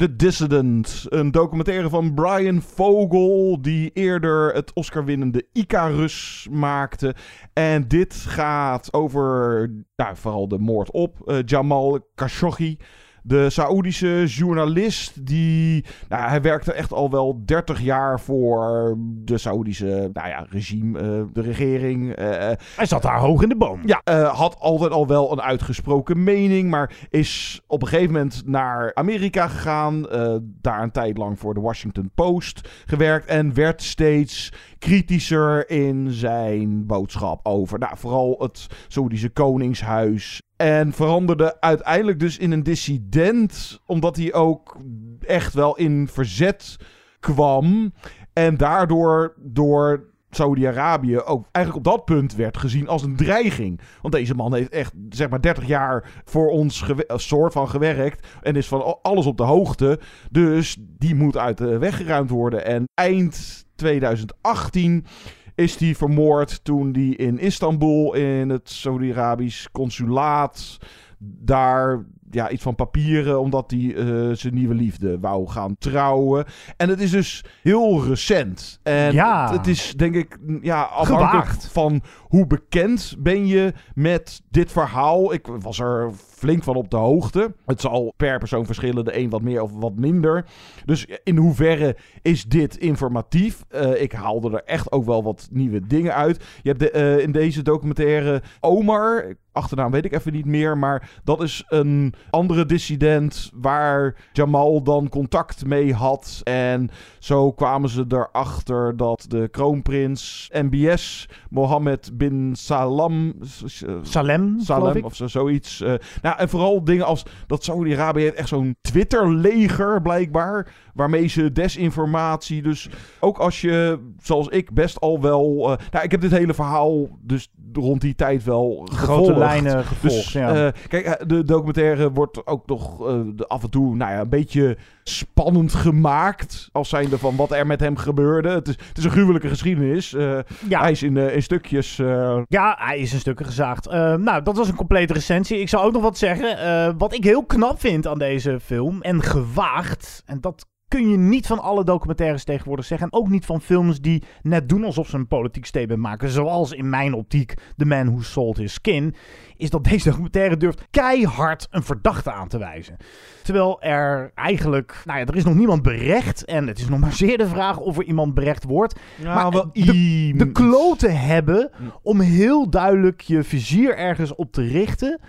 Speaker 1: The Dissident, een documentaire van Brian Vogel, die eerder het Oscar-winnende Icarus maakte. En dit gaat over nou, vooral de moord op eh, Jamal Khashoggi. De Saoedische journalist, die, nou, hij werkte echt al wel 30 jaar voor de Saoedische nou ja, regime, eh, de regering. eh,
Speaker 2: Hij zat daar hoog in de boom.
Speaker 1: ja, eh, had altijd al wel een uitgesproken mening, maar is op een gegeven moment naar Amerika gegaan. eh, daar een tijd lang voor de Washington Post gewerkt en werd steeds kritischer in zijn boodschap over nou, vooral het Saoedische Koningshuis. En veranderde uiteindelijk dus in een dissident, omdat hij ook echt wel in verzet kwam. En daardoor door Saudi-Arabië ook eigenlijk op dat punt werd gezien als een dreiging. Want deze man heeft echt, zeg maar, 30 jaar voor ons soort van gewerkt. En is van alles op de hoogte. Dus die moet uit de weg geruimd worden. En eind 2018 is hij vermoord toen hij in Istanbul in het Saudi-Arabisch consulaat daar ja, iets van papieren, omdat hij eh, zijn nieuwe liefde wou gaan trouwen. En het is dus heel recent. En
Speaker 2: Ja.
Speaker 1: het, het is denk ik ja, afhankelijk
Speaker 2: Gewaagd.
Speaker 1: van hoe bekend ben je met dit verhaal. Ik was er flink van op de hoogte. Het zal per persoon verschillen, de een wat meer of wat minder. Dus in hoeverre is dit informatief? Eh, ik haalde er echt ook wel wat nieuwe dingen uit. Je hebt de, eh, in deze documentaire Omar, achternaam weet ik even niet meer, maar dat is een andere dissident waar Jamal dan contact mee had. En zo kwamen ze erachter dat de kroonprins MBS, Mohammed bin Salam,
Speaker 2: Salem, geloof
Speaker 1: Salem
Speaker 2: ik.
Speaker 1: of zo, zoiets. eh, nou, en vooral dingen als dat Saudi-Arabië echt zo'n Twitter-leger blijkbaar, waarmee ze desinformatie. Dus ook als je, zoals ik, best al wel. eh, nou, ik heb dit hele verhaal dus rond die tijd wel
Speaker 2: Grote
Speaker 1: gevolgd.
Speaker 2: lijnen gevolgd,
Speaker 1: Dus,
Speaker 2: ja.
Speaker 1: kijk, eh, de documentaire wordt ook nog eh, af en toe, nou ja, een beetje spannend gemaakt. Als zijnde van wat er met hem gebeurde. Het is, het is een gruwelijke geschiedenis.
Speaker 2: Ja.
Speaker 1: Hij is in, in stukjes.
Speaker 2: Ja, hij is in stukken gezaagd. Nou, dat was een complete recensie. Ik zou ook nog wat zeggen. Wat ik heel knap vind aan deze film en gewaagd, en dat kun je niet van alle documentaires tegenwoordig zeggen. En ook niet van films die net doen alsof ze een politiek statement maken. Zoals in mijn optiek The Man Who Sold His Skin. Is dat deze documentaire durft keihard een verdachte aan te wijzen. Terwijl er eigenlijk, nou ja, er is nog niemand berecht. En het is nog maar zeer de vraag of er iemand berecht wordt.
Speaker 1: Ja,
Speaker 2: maar
Speaker 1: wel
Speaker 2: de, de kloten hebben om heel duidelijk je vizier ergens op te richten.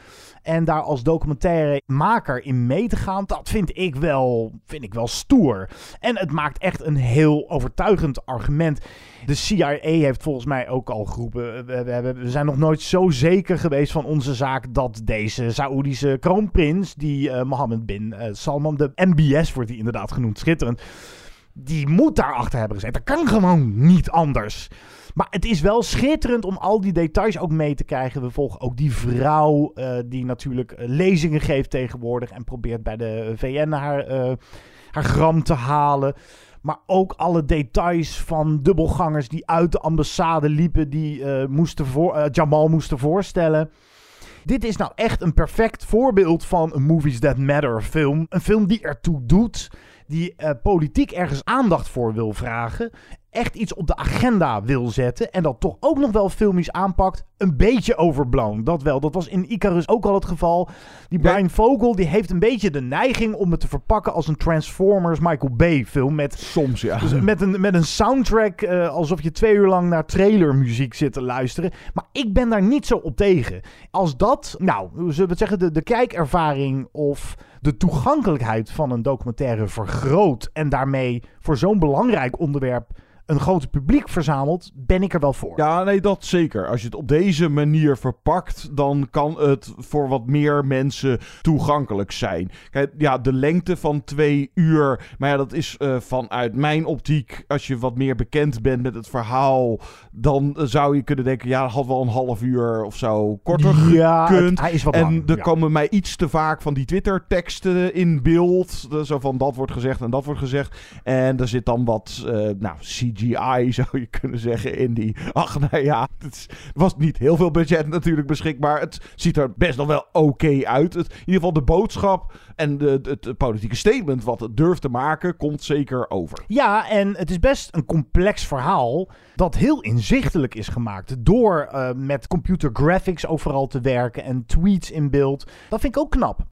Speaker 2: En daar als documentairemaker in mee te gaan, dat vind ik, wel, vind ik wel stoer. En het maakt echt een heel overtuigend argument. De CIA heeft volgens mij ook al geroepen. We, we, zijn nog nooit zo zeker geweest van onze zaak dat deze Saoedische kroonprins, die eh, Mohammed bin eh, Salman, de MBS wordt hij inderdaad genoemd, schitterend. Die moet daarachter hebben gezeten. Dat kan gewoon niet anders. Maar het is wel schitterend om al die details ook mee te krijgen. We volgen ook die vrouw eh, die natuurlijk eh, lezingen geeft tegenwoordig en probeert bij de VN haar, eh, haar gram te halen. Maar ook alle details van dubbelgangers die uit de ambassade liepen, die moesten voor, Jamal moesten voorstellen. Dit is nou echt een perfect voorbeeld van een Movies That Matter film. Een film die ertoe doet, die politiek ergens aandacht voor wil vragen. Echt iets op de agenda wil zetten en dat toch ook nog wel filmisch aanpakt, een beetje overblown. Dat wel. Dat was in Icarus ook al het geval. Die Brian Vogel die heeft een beetje de neiging om het te verpakken als een Transformers Michael Bay film met
Speaker 1: soms ja.
Speaker 2: Dus met een met een soundtrack uh, alsof je twee uur lang naar trailermuziek zit te luisteren. Maar ik ben daar niet zo op tegen. Als dat, nou, zullen we het zeggen, de, de kijkervaring of de toegankelijkheid van een documentaire vergroot en daarmee voor zo'n belangrijk onderwerp een groot publiek verzamelt, ben ik er wel voor.
Speaker 1: Ja, nee, dat zeker. Als je het op deze manier verpakt, dan kan het voor wat meer mensen toegankelijk zijn. Kijk, ja, de lengte van twee uur, maar ja, dat is uh, vanuit mijn optiek, als je wat meer bekend bent met het verhaal, dan zou je kunnen denken, ja, dat had wel een half uur of zo korter
Speaker 2: ja,
Speaker 1: gekund.
Speaker 2: hij is wat
Speaker 1: en
Speaker 2: lang,
Speaker 1: er
Speaker 2: ja.
Speaker 1: komen mij iets te vaak van die Twitter-teksten in beeld, zo van dat wordt gezegd en dat wordt gezegd. En er zit dan wat, uh, nou, CG CGI zou je kunnen zeggen in die. Ach, nou ja, het was niet heel veel budget natuurlijk beschikbaar. Het ziet er best nog wel oké uit. Het, in ieder geval de boodschap en de, het, politieke statement wat het durft te maken, komt zeker over.
Speaker 2: Ja, en het is best een complex verhaal dat heel inzichtelijk is gemaakt door uh, met computer graphics overal te werken en tweets in beeld. Dat vind ik ook knap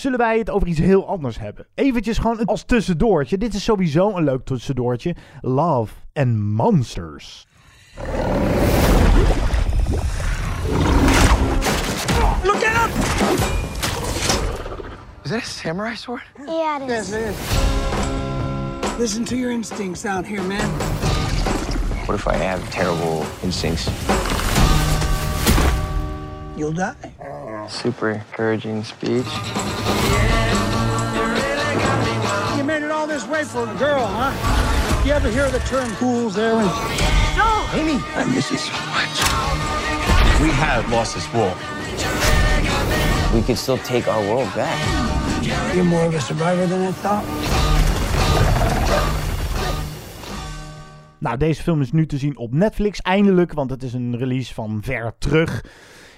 Speaker 2: zullen wij het over iets heel anders hebben. Eventjes gewoon als tussendoortje. Dit is sowieso een leuk tussendoortje. Love and Monsters.
Speaker 3: Look out!
Speaker 10: Is that a samurai sword?
Speaker 6: Yeah, it is.
Speaker 3: Yes, it is. Listen to your instincts out here, man.
Speaker 17: What if I have terrible instincts?
Speaker 3: You'll die.
Speaker 17: Super encouraging speech.
Speaker 3: You made it all this way for a girl, huh? You ever hear the term fools errand? No! Amy!
Speaker 17: I miss you so much.
Speaker 5: We have lost this war.
Speaker 17: We could still take our world back.
Speaker 3: You're more of a survivor than I thought.
Speaker 2: Nou, deze film is nu te zien op Netflix, eindelijk, want het is een release van ver terug.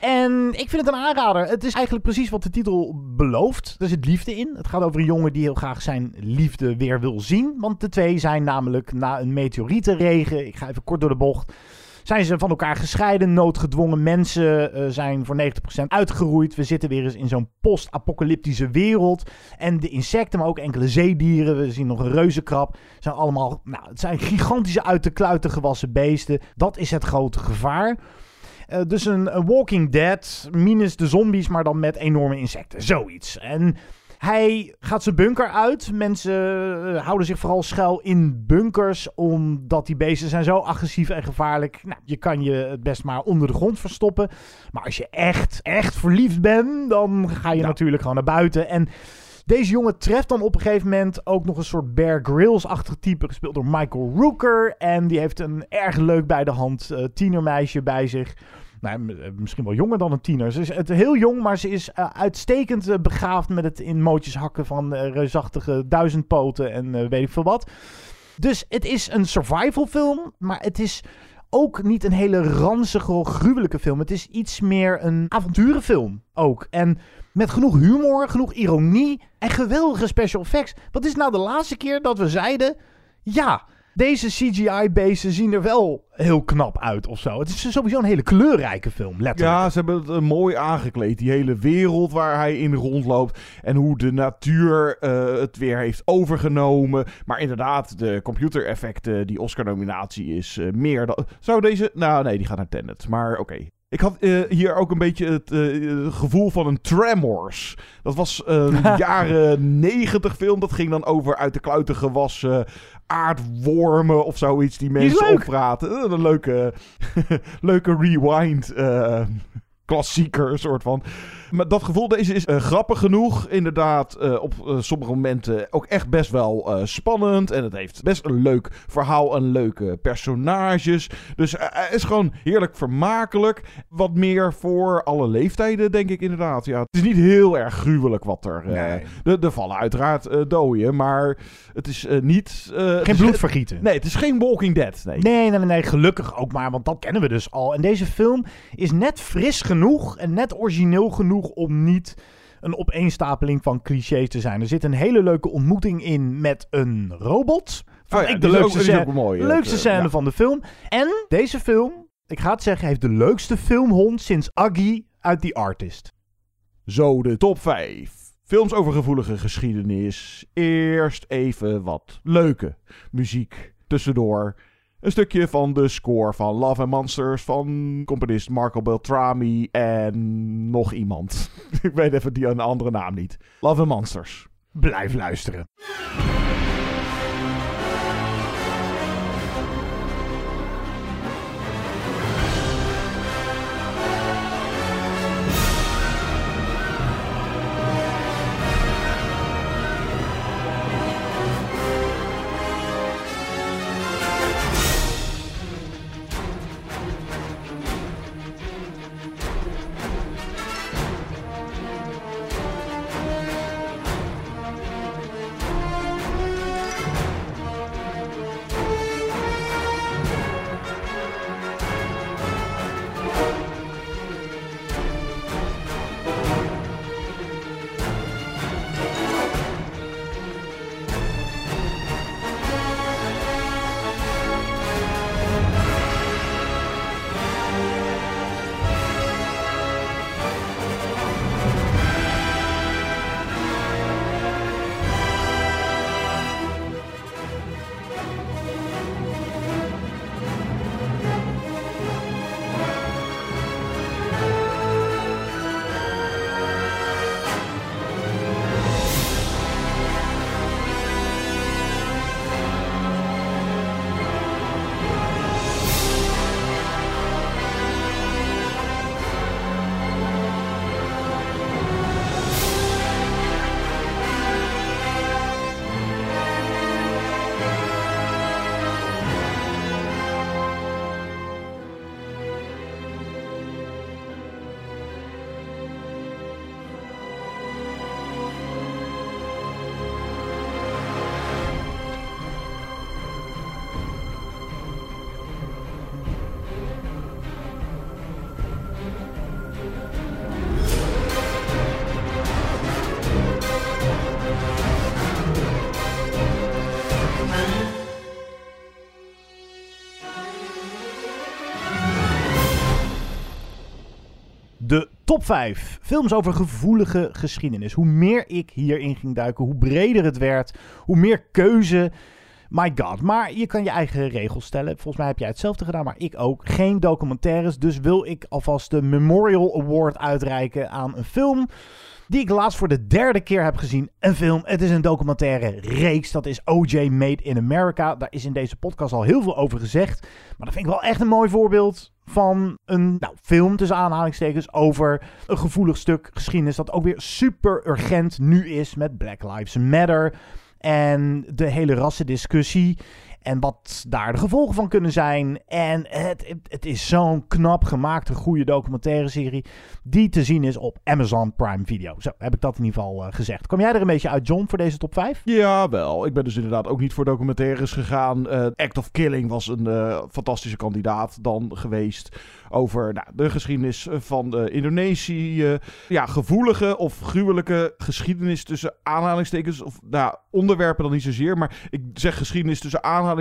Speaker 2: En ik vind het een aanrader. Het is eigenlijk precies wat de titel belooft. Er zit liefde in. Het gaat over een jongen die heel graag zijn liefde weer wil zien. Want de twee zijn namelijk na een meteorietenregen, ik ga even kort door de bocht, zijn ze van elkaar gescheiden, noodgedwongen. Mensen uh, zijn voor 90% uitgeroeid. We zitten weer eens in zo'n post-apocalyptische wereld. En de insecten, maar ook enkele zeedieren. We zien nog een reuzenkrab. Zijn allemaal, nou, het zijn gigantische uit de kluiten gewassen beesten. Dat is het grote gevaar. Uh, dus een, een, Walking Dead, minus de zombies, maar dan met enorme insecten. Zoiets. En hij gaat zijn bunker uit. Mensen uh, houden zich vooral schuil in bunkers, omdat die beesten zijn zo agressief en gevaarlijk. Nou, je kan je het best maar onder de grond verstoppen. Maar als je echt, echt verliefd bent, dan ga je ja. natuurlijk gewoon naar buiten. En deze jongen treft dan op een gegeven moment ook nog een soort Bear Grylls-achtig type, gespeeld door Michael Rooker. En die heeft een erg leuk bij de hand uh, tienermeisje bij zich. Nou, misschien wel jonger dan een tiener. Ze is heel jong, maar ze is uh, uitstekend begaafd met het in mootjes hakken van reusachtige duizendpoten en weet ik veel wat. Dus het is een survival film, maar het is ook niet een hele ranzige gruwelijke film. Het is iets meer een avonturenfilm ook. En met genoeg humor, genoeg ironie en geweldige special effects. Wat is nou de laatste keer dat we zeiden... Ja, deze CGI-beesten zien er wel heel knap uit of zo. Het is sowieso een hele kleurrijke film, letterlijk.
Speaker 1: Ja, ze hebben het uh, mooi aangekleed. Die hele wereld waar hij in rondloopt. En hoe de natuur uh, het weer heeft overgenomen. Maar inderdaad, de computereffecten, die Oscar-nominatie is uh, meer dan... Zou deze... Nou, nee, die gaat naar Tenet. Maar oké. Ik had uh, hier ook een beetje het uh, gevoel van een Tremors. Dat was een jaren negentig film. Dat ging dan over uit de kluiten gewassen aardwormen of zoiets die mensen opraten. Een leuke, leuke rewind klassieker soort van. Maar dat gevoel, deze is uh, grappig genoeg. Inderdaad, uh, op uh, sommige momenten ook echt best wel spannend. En het heeft best een leuk verhaal en leuke personages. Dus hij is gewoon heerlijk vermakelijk. Wat meer voor alle leeftijden, denk ik inderdaad. Ja, het is niet heel erg gruwelijk wat er...
Speaker 2: Nee.
Speaker 1: Er vallen uiteraard doden, maar het is niet...
Speaker 2: geen bloedvergieten.
Speaker 1: Nee, het is geen Walking Dead. Nee.
Speaker 2: nee, nee, nee, gelukkig ook maar, want dat kennen we dus al. En deze film is net fris genoeg en net origineel genoeg om niet een opeenstapeling van clichés te zijn. Er zit een hele leuke ontmoeting in met een robot Vond
Speaker 1: Oh ja,
Speaker 2: ik de leukste,
Speaker 1: ook-
Speaker 2: scène,
Speaker 1: mooi,
Speaker 2: leukste scène
Speaker 1: ja.
Speaker 2: van de film. En deze film, ik ga het zeggen, heeft de leukste filmhond sinds Aggie uit The Artist.
Speaker 1: Zo de top 5. Films over gevoelige geschiedenis. Eerst even wat leuke muziek tussendoor. Een stukje van de score van Love and Monsters van componist Marco Beltrami en nog iemand. Ik weet even die andere naam niet. Love and Monsters.
Speaker 2: Blijf luisteren. Top 5 films over gevoelige geschiedenis. Hoe meer ik hierin ging duiken, hoe breder het werd, hoe meer keuze. My god, maar je kan je eigen regels stellen. Volgens mij heb jij hetzelfde gedaan, maar ik ook. Geen documentaires, dus wil ik alvast de Memorial Award uitreiken aan een film die ik laatst voor de derde keer heb gezien. Een film, het is een documentaire reeks. Dat is OJ Made in America. Daar is in deze podcast al heel veel over gezegd. Maar dat vind ik wel echt een mooi voorbeeld van een nou, film tussen aanhalingstekens over een gevoelig stuk geschiedenis dat ook weer super urgent nu is met Black Lives Matter en de hele rassendiscussie en wat daar de gevolgen van kunnen zijn. En het, het, is zo'n knap gemaakte, goede documentaire serie die te zien is op Amazon Prime Video. Zo heb ik dat in ieder geval eh, gezegd. Kom jij er een beetje uit, John, voor deze top 5?
Speaker 1: Ja, wel. Ik ben dus inderdaad ook niet voor documentaires gegaan. Eh, Act of Killing was een eh, fantastische kandidaat dan geweest. Over nou, de geschiedenis van Indonesië. ja, gevoelige of gruwelijke geschiedenis tussen aanhalingstekens. Of nou, onderwerpen dan niet zozeer. Maar ik zeg geschiedenis tussen aanhalingstekens.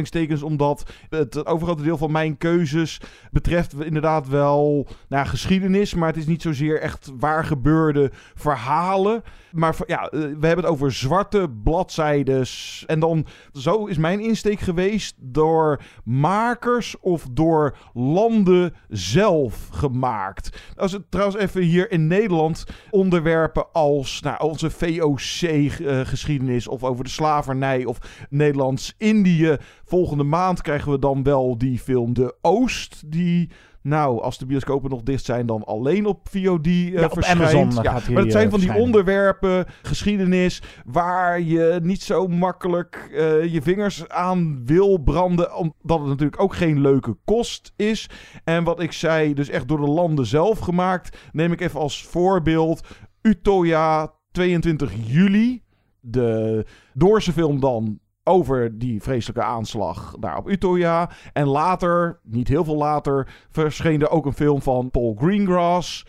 Speaker 1: Omdat het overgrote deel van mijn keuzes betreft inderdaad wel nou, geschiedenis. Maar het is niet zozeer echt waar gebeurde verhalen. Maar ja, eh, we hebben het over zwarte bladzijdes. En dan, zo is mijn insteek geweest door makers of door landen zelf gemaakt. Als het trouwens even hier in Nederland onderwerpen als nou, onze VOC-geschiedenis of over de slavernij of Nederlands-Indië. Volgende maand krijgen we dan wel die film De Oost, die nou, als de bioscopen nog dicht zijn, dan alleen op VOD uh,
Speaker 2: Ja, op
Speaker 1: verschijnt.
Speaker 2: Amazon
Speaker 1: ja, maar het zijn
Speaker 2: eh,
Speaker 1: van die onderwerpen, geschiedenis, waar je niet zo makkelijk eh, je vingers aan wil branden, omdat het natuurlijk ook geen leuke kost is. En wat ik zei, dus echt door de landen zelf gemaakt, neem ik even als voorbeeld Utoya 22 juli. De Doorse film dan over die vreselijke aanslag daar op Utoya. En later, niet heel veel later, verscheen er ook een film van Paul Greengrass.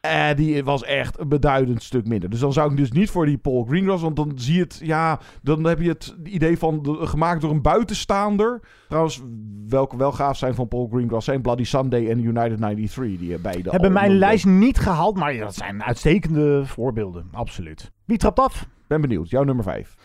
Speaker 1: Eh, die was echt een beduidend stuk minder. Dus dan zou ik dus niet voor die Paul Greengrass, want dan zie je het, ja, dan heb je het idee van de, gemaakt door een buitenstaander. Trouwens, welke wel gaaf zijn van Paul Greengrass zijn Bloody Sunday en United 93, die beide
Speaker 2: Hebben mijn lijst niet gehaald, maar ja, dat zijn uitstekende voorbeelden. Absoluut. Wie trapt af?
Speaker 1: Ben benieuwd, jouw nummer 5.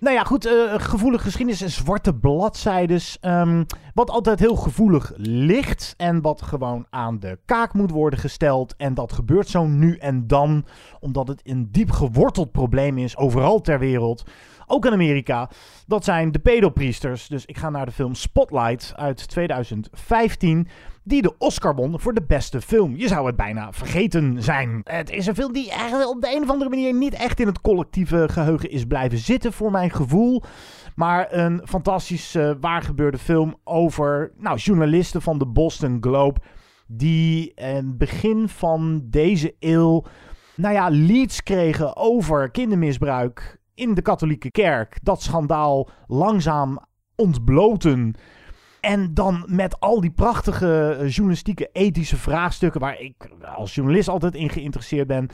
Speaker 2: Nou ja, goed. eh, gevoelige geschiedenis en zwarte bladzijdes. Ehm, wat altijd heel gevoelig ligt. En wat gewoon aan de kaak moet worden gesteld. En dat gebeurt zo nu en dan. Omdat het een diep geworteld probleem is. Overal ter wereld. Ook in Amerika. Dat zijn de pedopriesters. Dus ik ga naar de film Spotlight uit 2015. Die de Oscar won voor de beste film. Je zou het bijna vergeten zijn. Het is een film die eigenlijk op de een of andere manier niet echt in het collectieve geheugen is blijven zitten voor mijn gevoel. Maar een fantastisch uh, waargebeurde film over nou, journalisten van de Boston Globe. Die het begin van deze eeuw nou ja, leads kregen over kindermisbruik in de katholieke kerk. Dat schandaal langzaam ontbloten. En dan met al die prachtige journalistieke, ethische vraagstukken waar ik als journalist altijd in geïnteresseerd ben.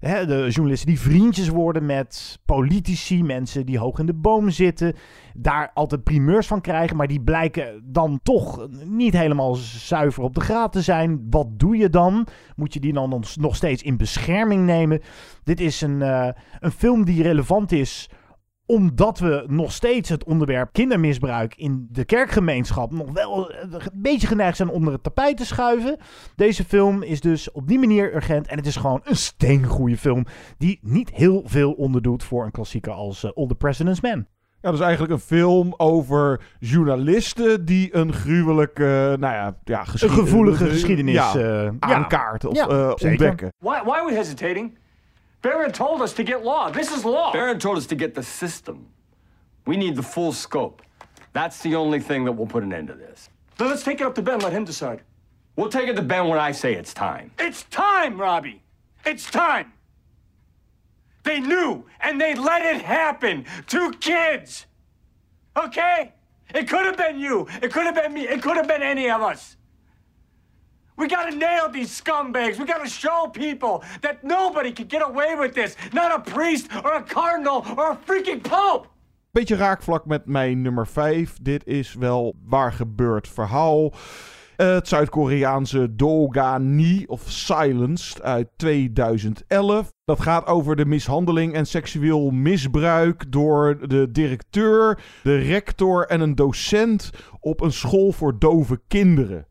Speaker 2: De journalisten die vriendjes worden met politici, mensen die hoog in de boom zitten. Daar altijd primeurs van krijgen, maar die blijken dan toch niet helemaal zuiver op de graad te zijn. Wat doe je dan? Moet je die dan nog steeds in bescherming nemen? Dit is een, uh, een film die relevant is omdat we nog steeds het onderwerp kindermisbruik in de kerkgemeenschap nog wel een beetje geneigd zijn onder het tapijt te schuiven. Deze film is dus op die manier urgent en het is gewoon een steengoede film die niet heel veel onderdoet voor een klassieker als uh, All the President's Men.
Speaker 1: Ja, dat is eigenlijk een film over journalisten die een gruwelijke, nou ja, ja
Speaker 2: een gevoelige geschiedenis
Speaker 1: ja,
Speaker 2: uh,
Speaker 1: aankaarten
Speaker 2: ja.
Speaker 1: of uh, ontdekken.
Speaker 3: Why, why are we hesitating? Barron told us to get law. This is law.
Speaker 5: Barron told us to get the system. We need the full scope. That's the only thing that will put an end to this.
Speaker 3: Then let's take it up to Ben. Let him decide.
Speaker 5: We'll take it to Ben when I say it's time.
Speaker 3: It's time, Robbie. It's time. They knew and they let it happen. Two kids. Okay? It could have been you. It could have been me. It could have been any of us. We gotta nail these scumbags. We gotta show people that nobody can get away with this. Not a priest or a cardinal or a freaking pope.
Speaker 1: Beetje raakvlak met mijn nummer 5. Dit is wel waar gebeurd verhaal. Het Zuid-Koreaanse Dogani of Silenced uit 2011. Dat gaat over de mishandeling en seksueel misbruik door de directeur, de rector en een docent op een school voor dove kinderen.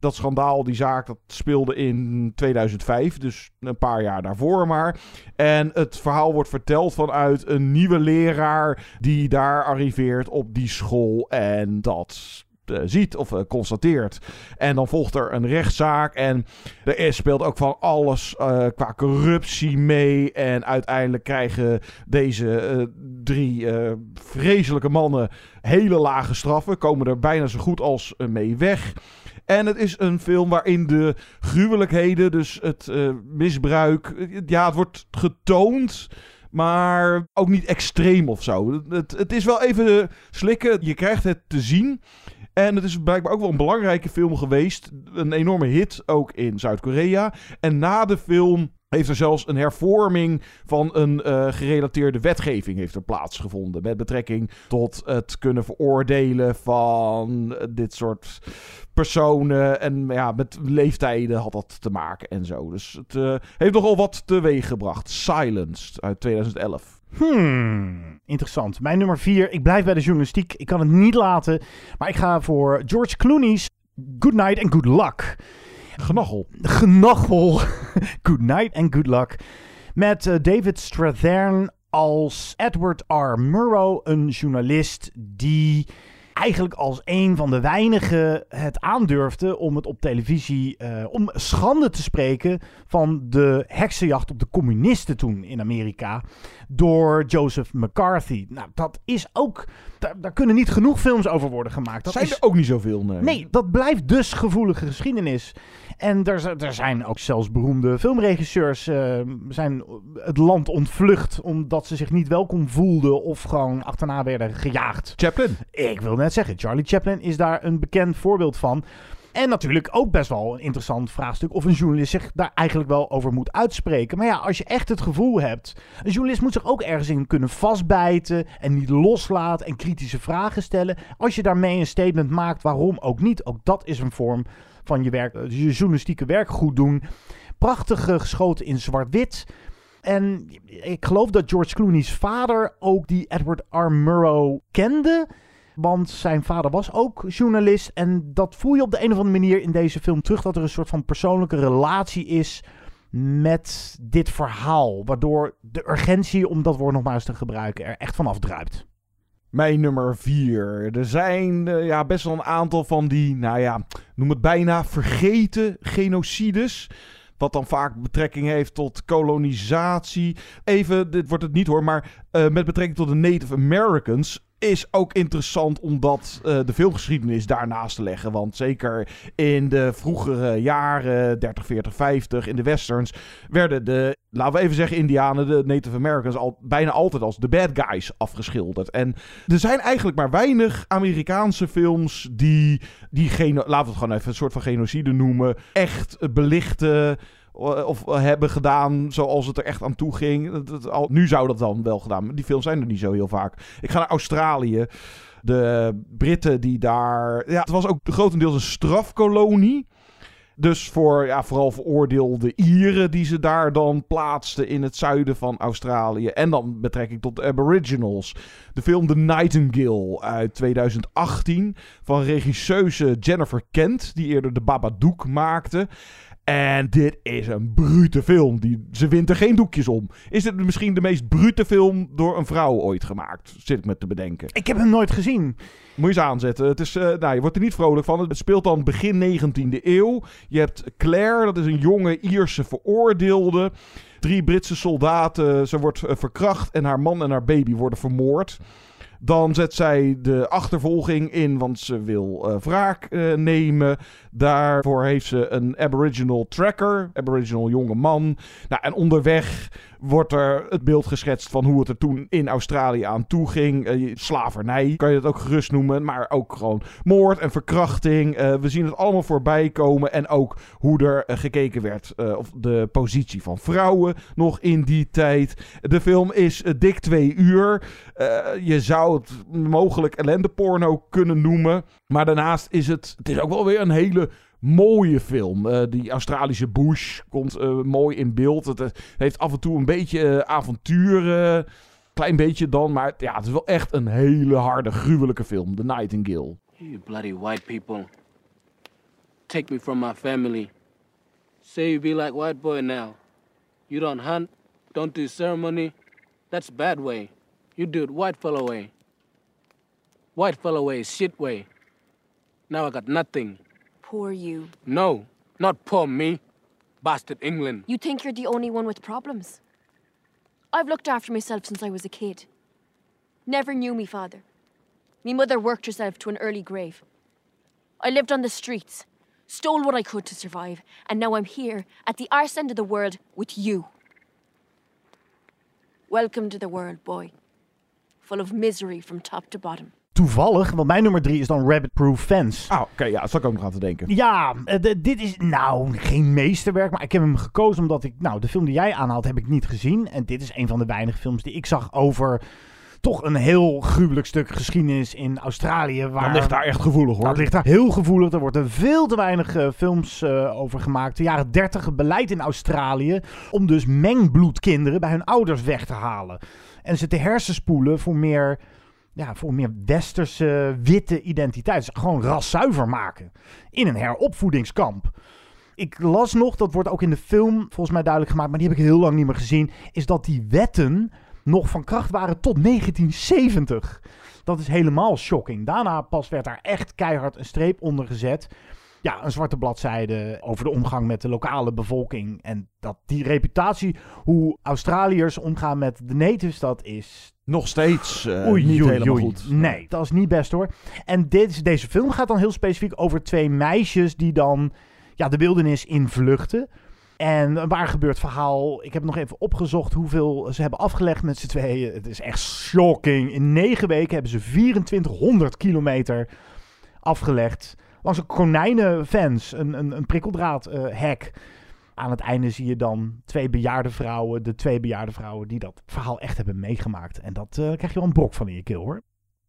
Speaker 1: Dat schandaal, die zaak, dat speelde in 2005, dus een paar jaar daarvoor maar. En het verhaal wordt verteld vanuit een nieuwe leraar die daar arriveert op die school en dat uh, ziet of uh, constateert. En dan volgt er een rechtszaak en er speelt ook van alles uh, qua corruptie mee. En uiteindelijk krijgen deze drie vreselijke mannen hele lage straffen, komen er bijna zo goed als mee weg. En het is een film waarin de gruwelijkheden, dus het uh, misbruik, ja, het wordt getoond, maar ook niet extreem of zo. Het, het is wel even slikken, je krijgt het te zien. En het is blijkbaar ook wel een belangrijke film geweest. Een enorme hit ook in Zuid-Korea. En na de film heeft er zelfs een hervorming van een uh, gerelateerde wetgeving heeft er plaatsgevonden. Met betrekking tot het kunnen veroordelen van dit soort personen. En ja, met leeftijden had dat te maken en zo. Dus het uh, heeft nogal wat teweeg gebracht. Silenced uit 2011.
Speaker 2: Hmm, interessant. Mijn nummer vier. Ik blijf bij de journalistiek. Ik kan het niet laten. Maar ik ga voor George Clooney's Good Night and Good Luck.
Speaker 1: Genochel.
Speaker 2: Genochel. good night and good luck. Met uh, David Strathern als Edward R. Murrow, een journalist die eigenlijk als een van de weinigen het aandurfde om het op televisie, uh, om schande te spreken van de heksenjacht op de communisten toen in Amerika door Joseph McCarthy. Nou, dat is ook, daar, daar kunnen niet genoeg films over worden gemaakt. Dat
Speaker 1: zijn
Speaker 2: is,
Speaker 1: er ook niet zoveel, nee.
Speaker 2: Nee, dat blijft dus gevoelige geschiedenis. En er, er zijn ook zelfs beroemde filmregisseurs uh, zijn het land ontvlucht omdat ze zich niet welkom voelden of gewoon achterna werden gejaagd.
Speaker 1: Chaplin.
Speaker 2: Ik wil net zeggen, Charlie Chaplin is daar een bekend voorbeeld van. En natuurlijk ook best wel een interessant vraagstuk of een journalist zich daar eigenlijk wel over moet uitspreken. Maar ja, als je echt het gevoel hebt, een journalist moet zich ook ergens in kunnen vastbijten en niet loslaten en kritische vragen stellen. Als je daarmee een statement maakt, waarom ook niet? Ook dat is een vorm van je werk, je journalistieke werk goed doen. Prachtig eh, geschoten in zwart-wit. En ik geloof dat George Clooney's vader ook die Edward R. Murrow kende. Want zijn vader was ook journalist. En dat voel je op de een of andere manier in deze film terug. Dat er een soort van persoonlijke relatie is met dit verhaal. Waardoor de urgentie, om dat woord nog maar eens te gebruiken, er echt vanaf druipt.
Speaker 1: Mijn nummer vier. Er zijn uh, ja, best wel een aantal van die, nou ja, noem het bijna vergeten genocides. Wat dan vaak betrekking heeft tot kolonisatie. Even, dit wordt het niet hoor, maar uh, met betrekking tot de Native Americans is ook interessant om dat, uh, de filmgeschiedenis daarnaast te leggen. Want zeker in de vroegere jaren, 30, 40, 50, in de westerns, werden de, laten we even zeggen, Indianen, de Native Americans, al, bijna altijd als de bad guys afgeschilderd. En er zijn eigenlijk maar weinig Amerikaanse films die, die laten we het gewoon even een soort van genocide noemen, echt belichten of hebben gedaan zoals het er echt aan toe ging. nu zou dat dan wel gedaan, maar die films zijn er niet zo heel vaak. Ik ga naar Australië. De Britten die daar... Ja, het was ook grotendeels een strafkolonie. Dus voor ja, vooral veroordeelde Ieren die ze daar dan plaatsten in het zuiden van Australië. En dan betrekking tot de Aboriginals. De film The Nightingale uit 2018 van regisseuse Jennifer Kent, die eerder de Babadook maakte. En dit is een brute film. Die, ze wint er geen doekjes om. Is het misschien de meest brute film door een vrouw ooit gemaakt? Zit ik me te bedenken.
Speaker 2: Ik heb hem nooit gezien.
Speaker 1: Moet je eens aanzetten. Het is, uh, nou, je wordt er niet vrolijk van. Het speelt dan begin 19e eeuw. Je hebt Claire, dat is een jonge Ierse veroordeelde. Drie Britse soldaten. Ze wordt uh, verkracht en haar man en haar baby worden vermoord. Dan zet zij de achtervolging in, want ze wil uh, wraak uh, nemen. Daarvoor heeft ze een Aboriginal tracker, Aboriginal jonge man. Nou, en onderweg wordt er het beeld geschetst van hoe het er toen in Australië aan toe ging. Uh, slavernij kan je dat ook gerust noemen, maar ook gewoon moord en verkrachting. we zien het allemaal voorbij komen en ook hoe er gekeken werd of de positie van vrouwen nog in die tijd. De film is dik twee uur. je zou het mogelijk ellendeporno kunnen noemen. Maar daarnaast is het, het is ook wel weer een hele mooie film. Uh, die Australische bush komt uh, mooi in beeld. Het, het, heeft af en toe een beetje uh, avontuur. klein beetje dan. Maar ja, het is wel echt een hele harde, gruwelijke film. The Nightingale.
Speaker 20: You bloody white people. Take me from my family. Say you be like white boy now. You don't hunt, don't do ceremony. That's bad way. You do it white fellow way. White fellow way is shit way. Now I got nothing.
Speaker 21: Poor you.
Speaker 20: No, not poor me. Bastard England.
Speaker 21: You think you're the only one with problems? I've looked after myself since I was a kid. Never knew me father. Me mother worked herself to an early grave. I lived on the streets, stole what I could to survive, and now I'm here at the arse end of the world with you. Welcome to the world, boy. Full of misery from top to bottom.
Speaker 2: Toevallig, want mijn nummer drie is dan Rabbit Proof Fence.
Speaker 1: Ah, oké, okay, ja, dat zou ik ook nog aan te denken.
Speaker 2: Ja, uh, dit is nou geen meesterwerk, maar ik heb hem gekozen omdat ik, nou, de film die jij aanhaalt heb ik niet gezien. En dit is een van de weinige films die ik zag over toch een heel gruwelijk stuk geschiedenis in Australië. Waar,
Speaker 1: dat ligt daar echt gevoelig hoor.
Speaker 2: Dat ligt daar heel gevoelig. Er worden veel te weinig uh, films uh, over gemaakt. De jaren 30 beleid in Australië om dus mengbloedkinderen bij hun ouders weg te halen. En ze te hersenspoelen voor meer ja, voor meer westerse witte identiteit. Dus gewoon raszuiver maken in een heropvoedingskamp. Ik las nog, dat wordt ook in de film volgens mij duidelijk gemaakt, maar die heb ik heel lang niet meer gezien, is dat die wetten nog van kracht waren tot 1970. Dat is helemaal shocking. Daarna pas werd daar echt keihard een streep onder gezet. Ja, een zwarte bladzijde over de omgang met de lokale bevolking. En dat die reputatie, hoe Australiërs omgaan met de natives, dat is
Speaker 1: nog steeds uh, oei, niet oei, helemaal oei. goed.
Speaker 2: Nee, dat is niet best hoor. En dit, deze film gaat dan heel specifiek over twee meisjes die dan ja, de wildernis invluchten. En waar gebeurt verhaal? Ik heb nog even opgezocht hoeveel ze hebben afgelegd met z'n tweeën. Het is echt shocking. In negen weken hebben ze 2400 kilometer afgelegd langs een konijnenfans, een, een, een prikkeldraad eh, hek. Aan het einde zie je dan twee bejaarde vrouwen, de twee bejaarde vrouwen die dat verhaal echt hebben meegemaakt. En dat eh, krijg je wel een brok van in je keel hoor.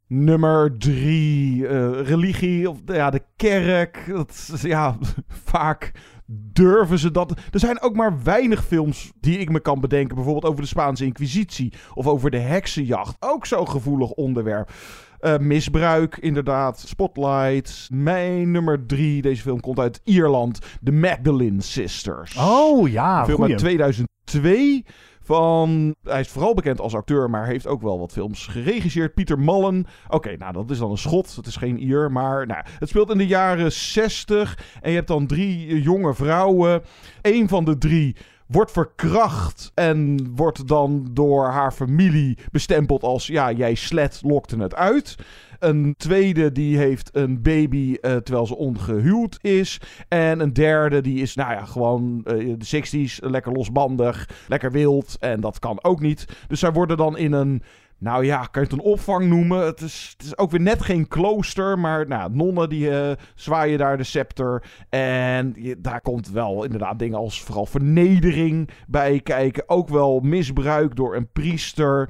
Speaker 1: Nummer drie, eh, religie, of ja, de kerk. Dat, ja, vaak durven ze dat. Er zijn ook maar weinig films die ik me kan bedenken. Bijvoorbeeld over de Spaanse Inquisitie of over de heksenjacht. Ook zo'n gevoelig onderwerp. Eh, misbruik, inderdaad. Spotlight. Mijn nummer drie. Deze film komt uit Ierland. The Magdalene Sisters.
Speaker 2: Oh ja,
Speaker 1: Een film
Speaker 2: goeie.
Speaker 1: uit 2002. Van, hij is vooral bekend als acteur, maar heeft ook wel wat films geregisseerd. Pieter Mullen. Oké, nou dat is dan een schot. Het is geen Ier, maar nou, het speelt in de jaren 60. En je hebt dan drie eh, jonge vrouwen. Eén van de drie wordt verkracht en wordt dan door haar familie bestempeld als... ja, jij slet lokte het uit. Een tweede die heeft een baby eh, terwijl ze ongehuwd is. En een derde die is, nou ja, gewoon eh, de 60s, lekker losbandig, lekker wild. En dat kan ook niet. Dus zij worden dan in een, nou ja, kan je het een opvang noemen? Het is, het is ook weer net geen klooster, maar nou, nonnen die eh, zwaaien daar de scepter. En daar komt wel inderdaad dingen als vooral vernedering bij kijken. Ook wel misbruik door een priester.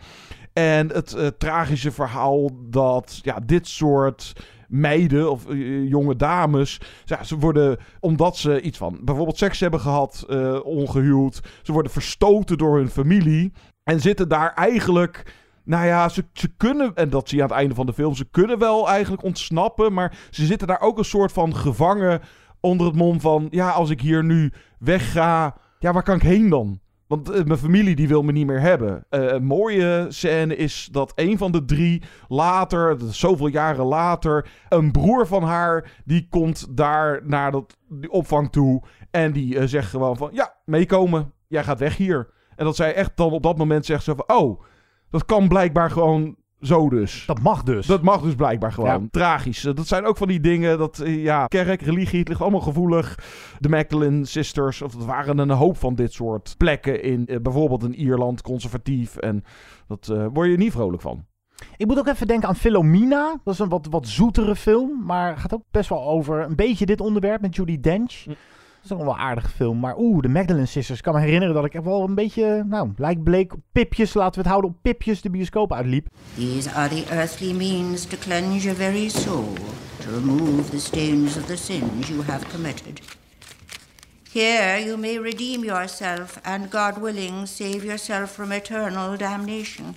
Speaker 1: En het eh, tragische verhaal dat ja, dit soort meiden of eh, jonge dames, ze worden omdat ze iets van bijvoorbeeld seks hebben gehad, eh, ongehuwd, ze worden verstoten door hun familie en zitten daar eigenlijk. Nou ja, ze, ze kunnen, en dat zie je aan het einde van de film, ze kunnen wel eigenlijk ontsnappen, maar ze zitten daar ook een soort van gevangen onder het mom van, ja, als ik hier nu wegga, ja, waar kan ik heen dan? Want eh, mijn familie die wil me niet meer hebben. Eh, een mooie scène is dat een van de drie later, zoveel jaren later, een broer van haar die komt daar naar dat, die opvang toe en die eh, zegt gewoon van ja, meekomen, jij gaat weg hier. En dat zij echt dan op dat moment zegt zo van oh, dat kan blijkbaar gewoon zo dus.
Speaker 2: Dat mag dus.
Speaker 1: Dat mag dus blijkbaar gewoon.
Speaker 2: Ja.
Speaker 1: Tragisch. Dat zijn ook van die dingen dat, eh, ja, kerk, religie, het ligt allemaal gevoelig. De Magdalene Sisters, of het waren een hoop van dit soort plekken in eh, bijvoorbeeld in Ierland, conservatief. En dat eh, word je niet vrolijk van.
Speaker 2: Ik moet ook even denken aan Philomena. Dat is een wat, wat zoetere film, maar gaat ook best wel over een beetje dit onderwerp met Judy Dench. Dat is wel een aardige film. Maar oeh, de Magdalene Sisters. Ik kan me herinneren dat ik echt wel een beetje, nou, lijkt bleek op pipjes, laten we het houden op pipjes, de bioscoop uitliep.
Speaker 22: These are the earthly means to cleanse your very soul, to remove the stains of the sins you have committed. Here you may redeem yourself and, God willing, save yourself from eternal damnation.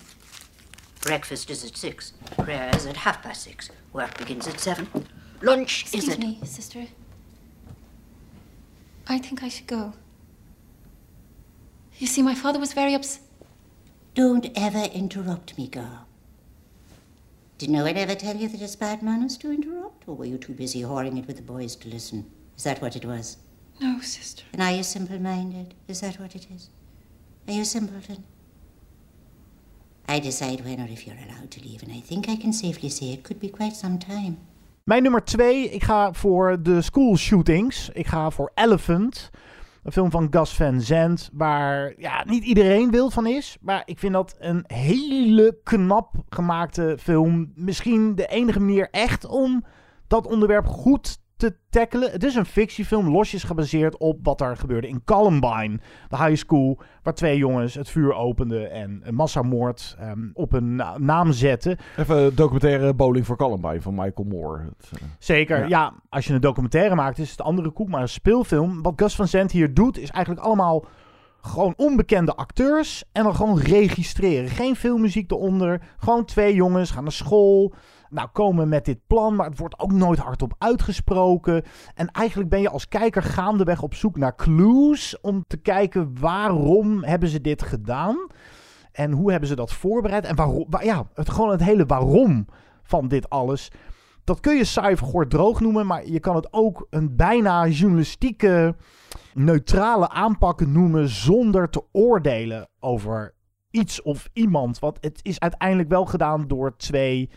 Speaker 22: Breakfast is at six, prayers at half past six, work begins at seven. Lunch is
Speaker 23: Excuse
Speaker 22: at.
Speaker 23: me, sister. I think I should go. You see, my father was very upset.
Speaker 22: Don't ever interrupt me, girl. Did no one ever tell you that it's bad manners to interrupt, or were you too busy whoring it with the boys to listen? Is that what it was?
Speaker 23: No, sister.
Speaker 22: And are you simple minded? Is that what it is? Are you a simpleton? I decide when or if you're allowed to leave, and I think I can safely say it could be quite some time.
Speaker 2: Mijn nummer twee, ik ga voor de school shootings. Ik ga voor Elephant. Een film van Gus Van Sant, waar ja, niet iedereen wild van is. Maar ik vind dat een hele knap gemaakte film. Misschien de enige manier echt om dat onderwerp goed te tackelen. Het is een fictiefilm, losjes gebaseerd op wat er gebeurde in Columbine. De high school, waar twee jongens het vuur openden en een massamoord ehm, op na- naam zetten.
Speaker 1: Even documentaire Bowling voor Columbine van Michael Moore. Het, eh,
Speaker 2: Zeker,
Speaker 1: Ja.
Speaker 2: ja. Als je een documentaire maakt, is het andere koek. Maar een speelfilm, wat Gus Van Sant hier doet, is eigenlijk allemaal gewoon onbekende acteurs. En dan gewoon registreren. Geen filmmuziek eronder. Gewoon twee jongens gaan naar school. Nou, komen met dit plan, maar het wordt ook nooit hardop uitgesproken. En eigenlijk ben je als kijker gaandeweg op zoek naar clues om te kijken waarom hebben ze dit gedaan. En hoe hebben ze dat voorbereid? En waarom, wa- ja, het, gewoon het hele waarom van dit alles. Dat kun je saai vergoord droog noemen, maar je kan het ook een bijna journalistieke, neutrale aanpak noemen zonder te oordelen over iets of iemand. Want het is uiteindelijk wel gedaan door twee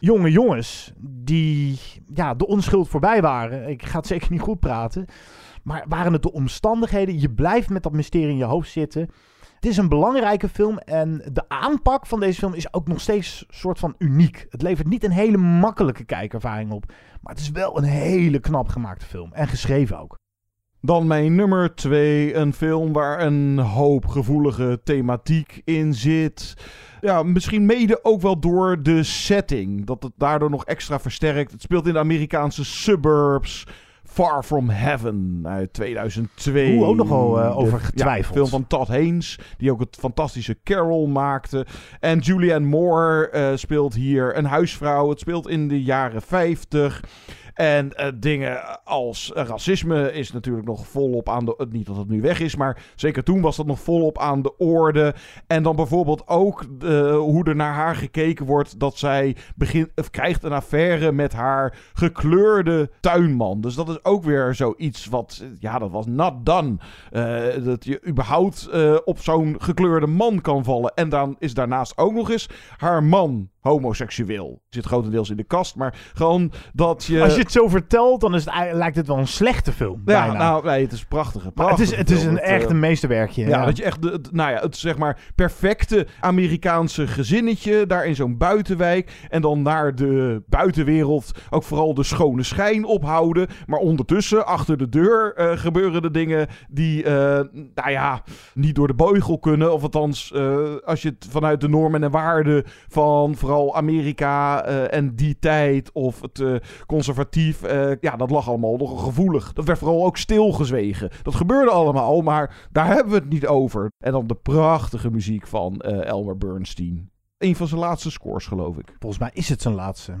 Speaker 2: jonge jongens die ja, de onschuld voorbij waren. Ik ga het zeker niet goed praten. Maar waren het de omstandigheden? Je blijft met dat mysterie in je hoofd zitten. Het is een belangrijke film en de aanpak van deze film is ook nog steeds soort van uniek. Het levert niet een hele makkelijke kijkervaring op, maar het is wel een hele knap gemaakte film en geschreven ook.
Speaker 1: Dan mijn nummer twee, een film waar een hoop gevoelige thematiek in zit. Ja, misschien mede ook wel door de setting. Dat het daardoor nog extra versterkt. Het speelt in de Amerikaanse suburbs. Far From Heaven uit 2002.
Speaker 2: Oeh, ook nogal, eh, over
Speaker 1: De-
Speaker 2: getwijfeld.
Speaker 1: Ja, film van Todd Haynes, die ook het fantastische Carol maakte. En Julianne Moore eh, speelt hier een huisvrouw. Het speelt in de jaren 50. En eh, dingen als racisme is natuurlijk nog volop aan de... Niet dat het nu weg is, maar zeker toen was dat nog volop aan de orde. En dan bijvoorbeeld ook eh, hoe er naar haar gekeken wordt... dat zij begint, krijgt een affaire met haar gekleurde tuinman. Dus dat is ook weer zoiets wat... Ja, dat was not done. Eh, dat je überhaupt op zo'n gekleurde man kan vallen. En dan is daarnaast ook nog eens haar man homoseksueel. Zit grotendeels in de kast, maar gewoon dat je...
Speaker 2: Als je het zo vertelt, dan is het, eigenlijk- lijkt het wel een slechte film.
Speaker 1: Ja,
Speaker 2: bijna.
Speaker 1: nou, nee, het is prachtig.
Speaker 2: Het is,
Speaker 1: prachtige
Speaker 2: het is een, echt
Speaker 1: eh,
Speaker 2: een meesterwerkje.
Speaker 1: ja, dat je echt, het- nou ja, het zeg maar perfecte Amerikaanse gezinnetje daar in zo'n buitenwijk. En dan naar de buitenwereld ook vooral de schone schijn ophouden. Maar ondertussen, achter de deur, eh, gebeuren de dingen die, eh, nou ja, niet door de beugel kunnen. Of althans, eh, als je het vanuit de normen en waarden van vooral Amerika eh, en die tijd of het eh, conservatief, eh, ja, dat lag allemaal nogal gevoelig. Dat werd vooral ook stilgezwegen. Dat gebeurde allemaal, maar daar hebben we het niet over. En dan de prachtige muziek van eh, Elmer Bernstein. Een van zijn laatste scores, geloof ik.
Speaker 2: Volgens mij is het zijn laatste.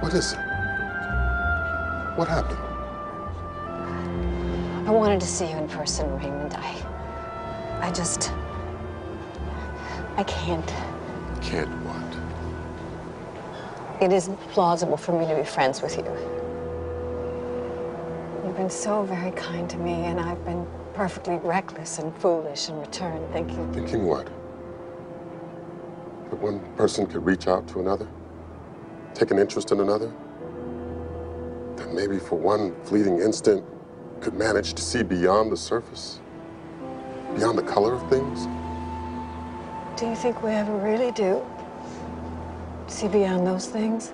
Speaker 16: What is it? What happened?
Speaker 24: I wanted to see you in person, Raymond. I. I just. I can't.
Speaker 16: Can't what?
Speaker 24: It isn't plausible for me to be friends with you. You've been so very kind to me, and I've been perfectly reckless and foolish in return, thinking.
Speaker 16: Thinking what? That one person could reach out to another? Take an interest in another? That maybe for one fleeting instant could manage to see beyond the surface? Beyond the color of things?
Speaker 24: Do you think we ever really do? See beyond those things?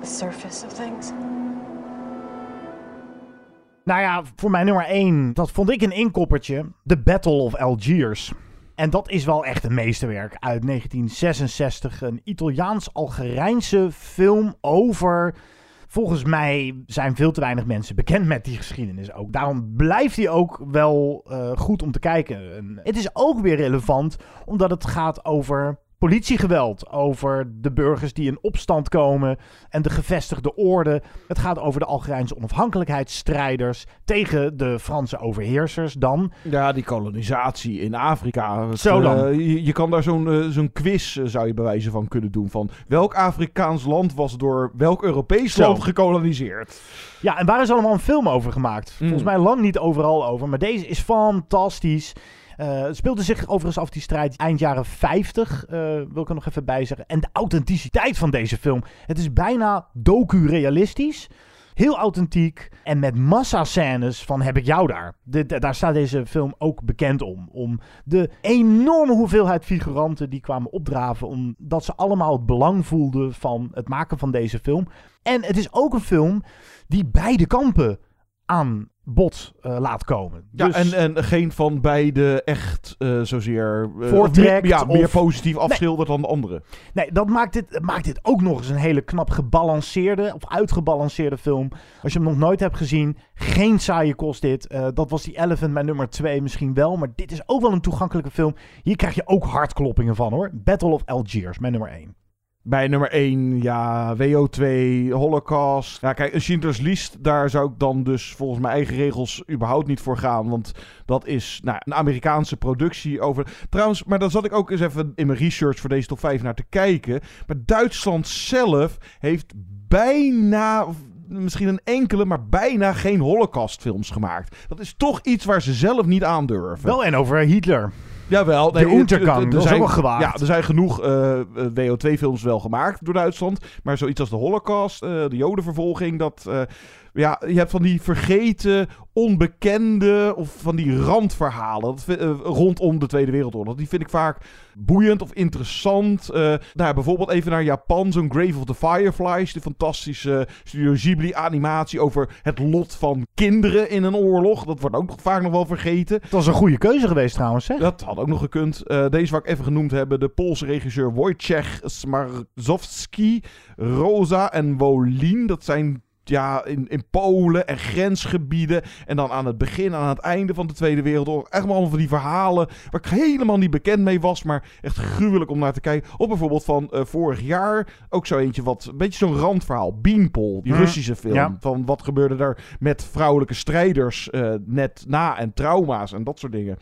Speaker 24: The surface of things?
Speaker 2: Nou ja, voor mijn nummer 1, dat vond ik een inkoppertje. The Battle of Algiers. En dat is wel echt een meesterwerk uit 1966. Een Italiaans-Algerijnse film over... Volgens mij zijn veel te weinig mensen bekend met die geschiedenis ook. Daarom blijft hij ook wel eh, goed om te kijken. En het is ook weer relevant omdat het gaat over politiegeweld. Over de burgers die in opstand komen en de gevestigde orde. Het gaat over de Algerijnse onafhankelijkheidsstrijders tegen de Franse overheersers dan.
Speaker 1: Ja, die kolonisatie in Afrika. Het,
Speaker 2: Zo dan.
Speaker 1: eh, je, je kan daar zo'n eh, zo'n quiz, eh, zou je bij wijze van kunnen doen. Van welk Afrikaans land was door welk Europees
Speaker 2: Zo.
Speaker 1: land gekoloniseerd?
Speaker 2: Ja, en waar is allemaal een film over gemaakt? Volgens mij lang niet overal over, maar deze is fantastisch. Eh, het speelde zich overigens af die strijd eind jaren 50, eh, wil ik er nog even bij zeggen. En de authenticiteit van deze film. Het is bijna docu-realistisch. Heel authentiek en met massa-scènes van heb ik jou daar. Daar staat deze film ook bekend om. Om de enorme hoeveelheid figuranten die kwamen opdraven. Omdat ze allemaal het belang voelden van het maken van deze film. En het is ook een film die beide kampen aan bod eh, laat komen.
Speaker 1: Ja,
Speaker 2: Dus-
Speaker 1: en, en geen van beide echt eh, zozeer eh,
Speaker 2: Voortrekt
Speaker 1: meer, ja, meer
Speaker 2: of-
Speaker 1: positief
Speaker 2: Nee.
Speaker 1: afschildert dan de andere.
Speaker 2: Nee, dat maakt dit, maakt dit ook nog eens een hele knap gebalanceerde of uitgebalanceerde film. Als je hem nog nooit hebt gezien, geen saaie kost dit. Eh, dat was die Elephant, mijn nummer 2 misschien wel. Maar dit is ook wel een toegankelijke film. Hier krijg je ook hartkloppingen van hoor. Battle of Algiers, mijn nummer 1.
Speaker 1: Bij nummer 1, ja, WO2, Holocaust. Ja, kijk, een Schindler's List, daar zou ik dan dus volgens mijn eigen regels überhaupt niet voor gaan. Want dat is nou, een Amerikaanse productie over... Trouwens, maar daar zat ik ook eens even in mijn research voor deze top 5 naar te kijken. Maar Duitsland zelf heeft bijna... Misschien een enkele, maar bijna geen Holocaustfilms gemaakt. Dat is toch iets waar ze zelf niet aandurven.
Speaker 2: Wel en over Hitler.
Speaker 1: Jawel.
Speaker 2: De Untergang,
Speaker 1: er- er
Speaker 2: dat is ook wel gewaagd.
Speaker 1: Ja, er zijn genoeg eh, WO2-films wel gemaakt door Duitsland. Maar zoiets als de Holocaust, eh, de Jodenvervolging, dat... ja, je hebt van die vergeten, onbekende of van die randverhalen dat, eh, rondom de Tweede Wereldoorlog. Die vind ik vaak boeiend of interessant. Nou, ja, bijvoorbeeld even naar Japan, zo'n Grave of the Fireflies, de fantastische Studio Ghibli animatie over het lot van kinderen in een oorlog. Dat wordt ook vaak nog wel vergeten.
Speaker 2: Dat was een goede keuze geweest trouwens, hè?
Speaker 1: Dat had ook nog gekund. Eh, deze wou ik even genoemd hebben. De Poolse regisseur Wojciech Smarzowski, Rosa en Wolin. Dat zijn ja, in, in Polen en grensgebieden. En dan aan het begin, aan het einde van de Tweede Wereldoorlog. Echt allemaal van die verhalen waar ik helemaal niet bekend mee was. Maar echt gruwelijk om naar te kijken. Of bijvoorbeeld van eh, vorig jaar. Ook zo eentje wat, een beetje zo'n randverhaal. Beanpole, die
Speaker 2: Mm,
Speaker 1: Russische film.
Speaker 2: ja.
Speaker 1: Van wat gebeurde daar met vrouwelijke strijders eh, net na en trauma's en dat soort dingen.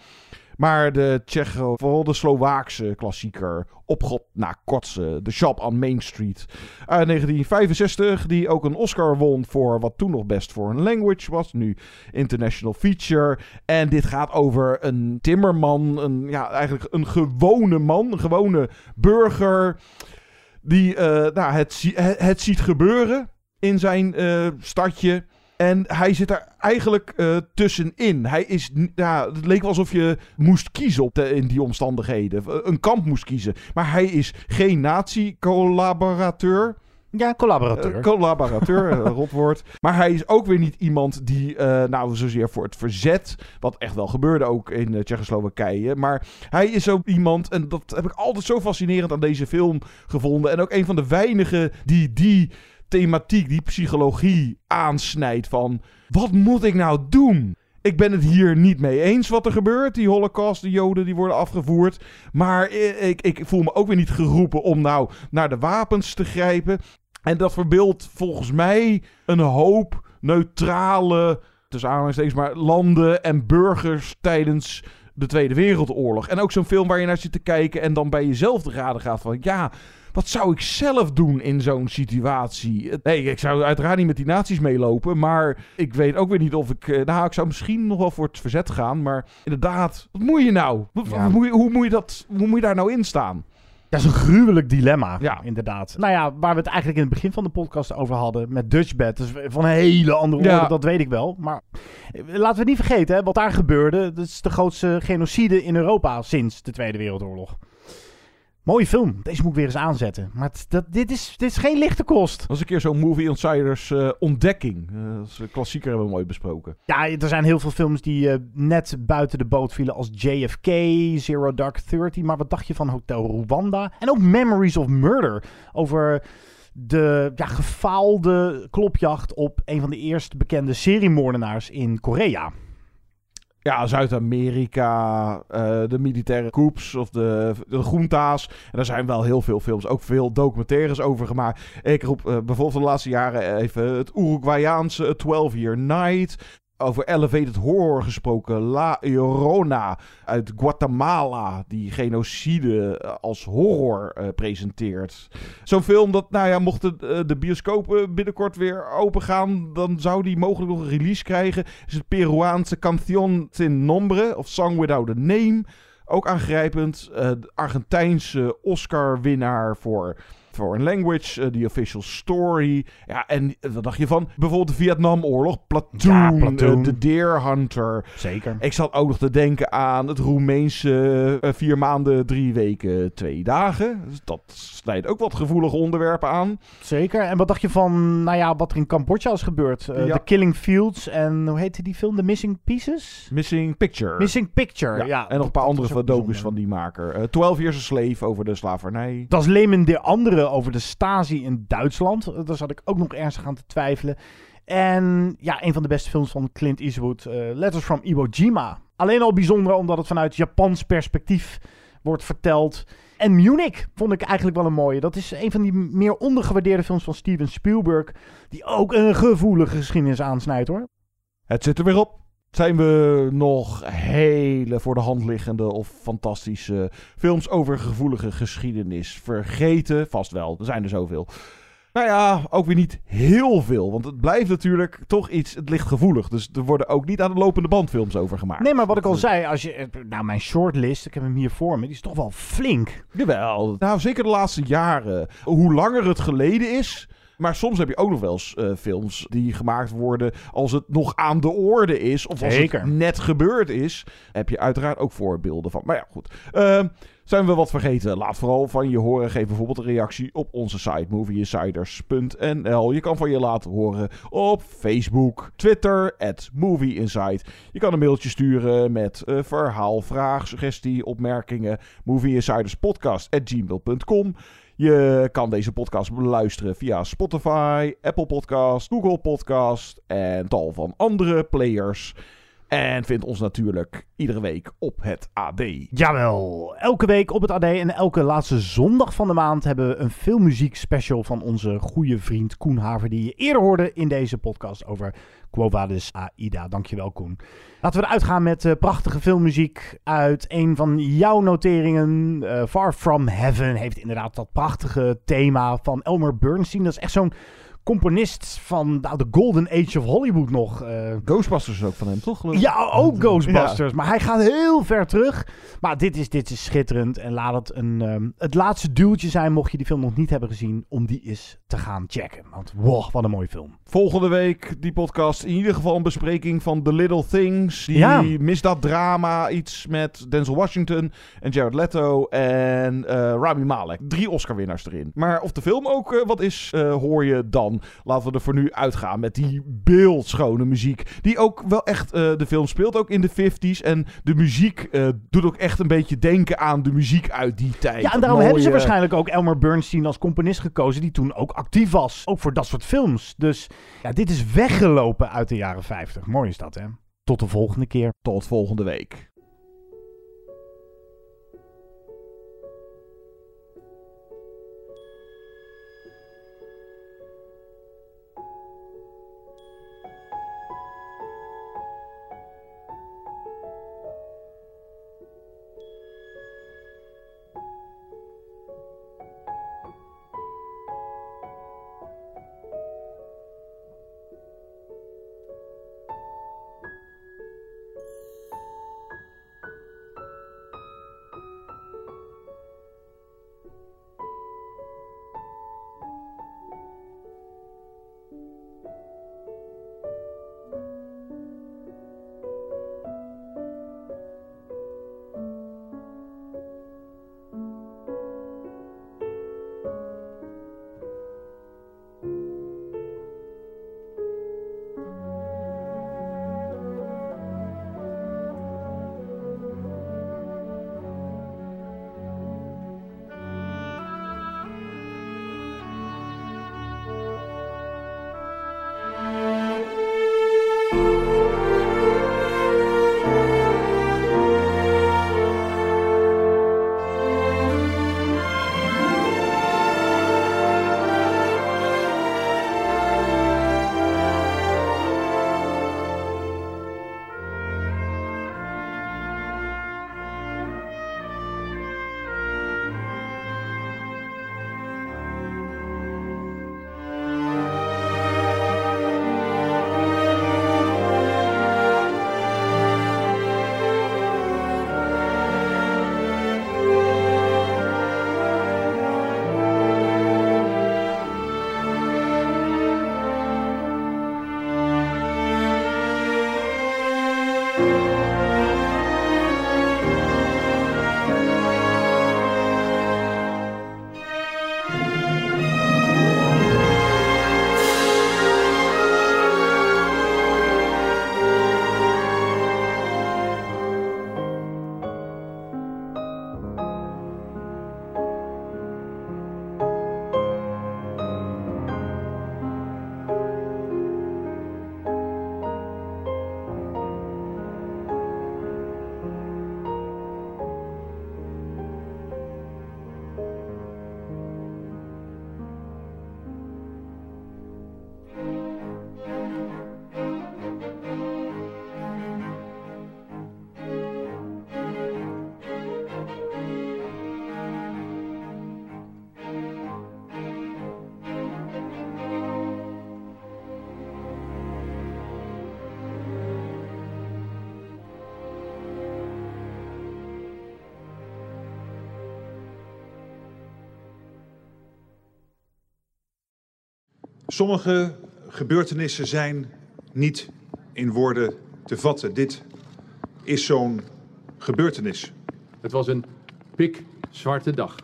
Speaker 1: Maar de Tsjecho, vooral de Slovaakse klassieker, Op God na Kotze, The Shop on Main Street. Uit 1965, die ook een Oscar won voor wat toen nog best voor een language was. Nu International Feature. En dit gaat over een timmerman, een, ja, eigenlijk een gewone man, een gewone burger. Die eh, nou, het, het ziet gebeuren in zijn eh, stadje. En hij zit er eigenlijk eh, tussenin. Hij is, ja, het leek wel alsof je moest kiezen op de, in die omstandigheden. Eh, Een kamp moest kiezen. Maar hij is geen nazi-collaborateur.
Speaker 2: Ja, collaborateur.
Speaker 1: Eh, collaborateur, rotwoord. Maar hij is ook weer niet iemand die, eh, nou, zozeer voor het verzet, wat echt wel gebeurde ook in Tsjechoslowakije. Maar hij is ook iemand, en dat heb ik altijd zo fascinerend aan deze film gevonden. En ook een van de weinigen die die thematiek, die psychologie aansnijdt van, wat moet ik nou doen? Ik ben het hier niet mee eens wat er gebeurt. Die holocaust, de joden die worden afgevoerd. Maar ik, ik voel me ook weer niet geroepen om nou naar de wapens te grijpen. En dat verbeeldt volgens mij een hoop neutrale, tussen aanhalingstekens maar, landen en burgers tijdens de Tweede Wereldoorlog. En ook zo'n film waar je naar zit te kijken en dan bij jezelf te raden gaat van, ja, wat zou ik zelf doen in zo'n situatie? Nee, ik zou uiteraard niet met die nazi's meelopen, maar ik weet ook weer niet of ik, eh, nou, ik zou misschien nog wel voor het verzet gaan, maar inderdaad, wat moet je nou? Wat-
Speaker 2: Ja.
Speaker 1: je- hoe, moet je dat, hoe moet je daar nou in staan?
Speaker 2: Dat is een gruwelijk dilemma,
Speaker 1: Ja.
Speaker 2: inderdaad. Nou ja, waar we het eigenlijk in het begin van de podcast over hadden met Dutchbed. Dus van een hele andere
Speaker 1: Ja.
Speaker 2: orde, dat weet ik wel. Maar eh, laten we het niet vergeten, hè, wat daar gebeurde. Dat is de grootste genocide in Europa sinds de Tweede Wereldoorlog. Mooie film. Deze moet ik weer eens aanzetten. Maar het- dat, dit, is, dit is geen lichte kost.
Speaker 1: Dat was een keer zo'n Movie Insiders eh, ontdekking. Eh, dat is een klassieker hebben we mooi besproken.
Speaker 2: Ja, er zijn heel veel films die eh, net buiten de boot vielen als JFK, Zero Dark Thirty. Maar wat dacht je van Hotel Rwanda? En ook Memories of Murder. Over de ja, gefaalde klopjacht op een van de eerst bekende seriemoordenaars in Korea.
Speaker 1: Ja, Zuid-Amerika, eh, de militaire coups of de, de junta's. En daar zijn wel heel veel films, ook veel documentaires over gemaakt. Ik roep eh, bijvoorbeeld de laatste jaren even het Uruguayaanse 12 Year Night. Over elevated horror gesproken. La Llorona uit Guatemala. Die genocide eh, als horror eh, presenteert. Zo'n film dat, nou ja, mochten eh, de bioscopen binnenkort weer open gaan. Dan zou die mogelijk nog een release krijgen. Is het Peruaanse Canción sin Nombre. Of Song Without a Name. Ook aangrijpend. Argentijnse Oscar-winnaar voor Foreign Language, eh, The Official Story. Ja, en eh, wat dacht je van bijvoorbeeld de Vietnamoorlog? Platoon,
Speaker 2: Ja, Platoon.
Speaker 1: eh, The Deer Hunter.
Speaker 2: Zeker.
Speaker 1: Ik zat ook nog te denken aan het Roemeense vier maanden, drie weken, twee dagen. Dus dat snijdt ook wat gevoelige onderwerpen aan.
Speaker 2: Zeker. En wat dacht je van, nou ja, wat er in Cambodja is gebeurd?
Speaker 1: Ja.
Speaker 2: The Killing Fields en hoe heette die film? The Missing Pieces?
Speaker 1: Missing Picture.
Speaker 2: Missing Picture, ja.
Speaker 1: en nog een paar andere docus van die maker. Eh 12 Years a Slave over de slavernij.
Speaker 2: Dat is Lehman de andere over de Stasi in Duitsland. Eh, Daar zat ik ook nog ernstig aan te twijfelen. En ja, een van de beste films van Clint Eastwood, eh, Letters from Iwo Jima. Alleen al bijzonder omdat het vanuit Japans perspectief wordt verteld. En Munich vond ik eigenlijk wel een mooie. Dat is een van die meer ondergewaardeerde films van Steven Spielberg. Die ook een gevoelige geschiedenis aansnijdt hoor.
Speaker 1: Het zit er weer op. Zijn we nog hele voor de hand liggende of fantastische films over gevoelige geschiedenis vergeten? Vast wel, er zijn er zoveel. Nou ja, ook weer niet heel veel. Want het blijft natuurlijk toch iets, het ligt gevoelig. Dus er worden ook niet aan de lopende band films over gemaakt.
Speaker 2: Nee, maar wat ik al zei, als je, nou mijn shortlist, ik heb hem hier voor me, die is toch wel flink.
Speaker 1: Jawel. Nou, zeker de laatste jaren. Hoe langer het geleden is... Maar soms heb je ook nog wel eens eh, films die gemaakt worden als het nog aan de orde is. Of als
Speaker 2: Zeker.
Speaker 1: het net gebeurd is. Heb je uiteraard ook voorbeelden van. Maar ja, goed. Ehm, zijn we wat vergeten? Laat vooral van je horen. Geef bijvoorbeeld een reactie op onze site movieinsiders.nl. Je kan van je laten horen op Facebook, Twitter, at movieinsight. Je kan een mailtje sturen met eh, verhaal, vraag, suggestie, opmerkingen. movieinsiderspodcast.gmail.com je kan deze podcast beluisteren via Spotify, Apple Podcast, Google Podcast en tal van andere players. En vind ons natuurlijk iedere week op het AD.
Speaker 2: Jawel, elke week op het AD en elke laatste zondag van de maand hebben we een filmmuziek special van onze goede vriend Koen Haver, die je eerder hoorde in deze podcast over Quo Vadis Aida. Dankjewel Koen. Laten we eruit gaan met eh, prachtige filmmuziek uit een van jouw noteringen. Eh, Far From Heaven heeft inderdaad dat prachtige thema van Elmer Bernstein. Dat is echt zo'n componist van nou, de Golden Age of Hollywood nog. eh.
Speaker 1: Ghostbusters ook van hem, toch? geloof ik?
Speaker 2: Ja, ook Ghostbusters. Maar hij gaat heel ver terug. Maar dit is, dit is schitterend. En laat het een, ehm, het laatste duwtje zijn, mocht je die film nog niet hebben gezien, om die eens te gaan checken. Want wow, wat een mooie film.
Speaker 1: Volgende week die podcast in ieder geval een bespreking van The Little Things. Die
Speaker 2: Ja.
Speaker 1: misdaaddrama, iets met Denzel Washington en Jared Leto en eh, Rami Malek. Drie Oscar-winnaars erin. Maar of de film ook eh, wat is, eh, hoor je dan. Laten we er voor nu uitgaan met die beeldschone muziek. Die ook wel echt, de film speelt ook in de 50s. En de muziek doet ook echt een beetje denken aan de muziek uit die tijd.
Speaker 2: Ja, en
Speaker 1: Dat
Speaker 2: daarom hebben ze waarschijnlijk ook Elmer Bernstein als componist gekozen, die toen ook actief was. Ook voor dat soort films. Dus ja, dit is weggelopen uit de jaren 50. Mooi is dat, hè? Tot de volgende keer.
Speaker 1: Tot volgende week.
Speaker 25: Sommige gebeurtenissen zijn niet in woorden te vatten. Dit is zo'n gebeurtenis.
Speaker 26: Het was een pikzwarte dag.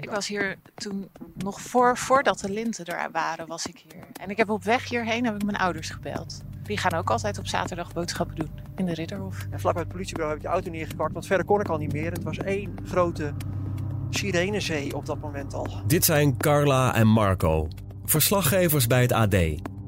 Speaker 27: Ik was hier toen nog voor, voordat de linten er waren, was ik hier. En ik heb op weg hierheen heb ik mijn ouders gebeld. Die gaan ook altijd op zaterdag boodschappen doen in de Ridderhof.
Speaker 28: En vlak bij het politiebureau heb ik de auto neergepakt, want verder kon ik al niet meer. Het was één grote sirenezee op dat moment al.
Speaker 29: Dit zijn Carla en Marco, verslaggevers bij het AD.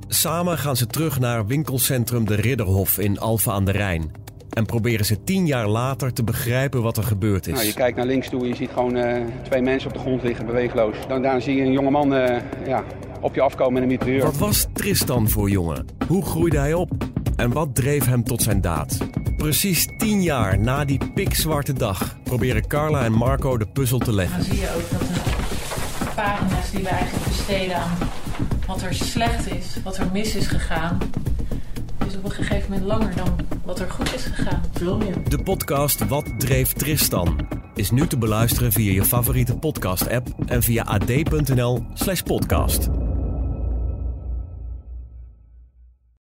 Speaker 29: Samen gaan ze terug naar winkelcentrum De Ridderhof in Alphen aan de Rijn. En proberen ze tien jaar later te begrijpen wat er gebeurd is.
Speaker 30: Nou, je kijkt naar links toe en je ziet gewoon eh, twee mensen op de grond liggen, beweegloos. Dan, daar zie je een jongeman uh, ja, op je afkomen met een mitrailleur.
Speaker 29: Wat was Tristan voor jongen? Hoe groeide hij op? En wat dreef hem tot zijn daad? Precies tien jaar na die pikzwarte dag proberen Carla en Marco de puzzel te leggen.
Speaker 31: Dan zie je ook dat pagina's die we eigenlijk besteden aan wat er slecht is, wat er mis is gegaan, is op een gegeven moment langer dan wat er goed is gegaan. Veel meer.
Speaker 29: De podcast Wat dreef Tristan is nu te beluisteren via je favoriete podcast-app en via ad.nl/podcast.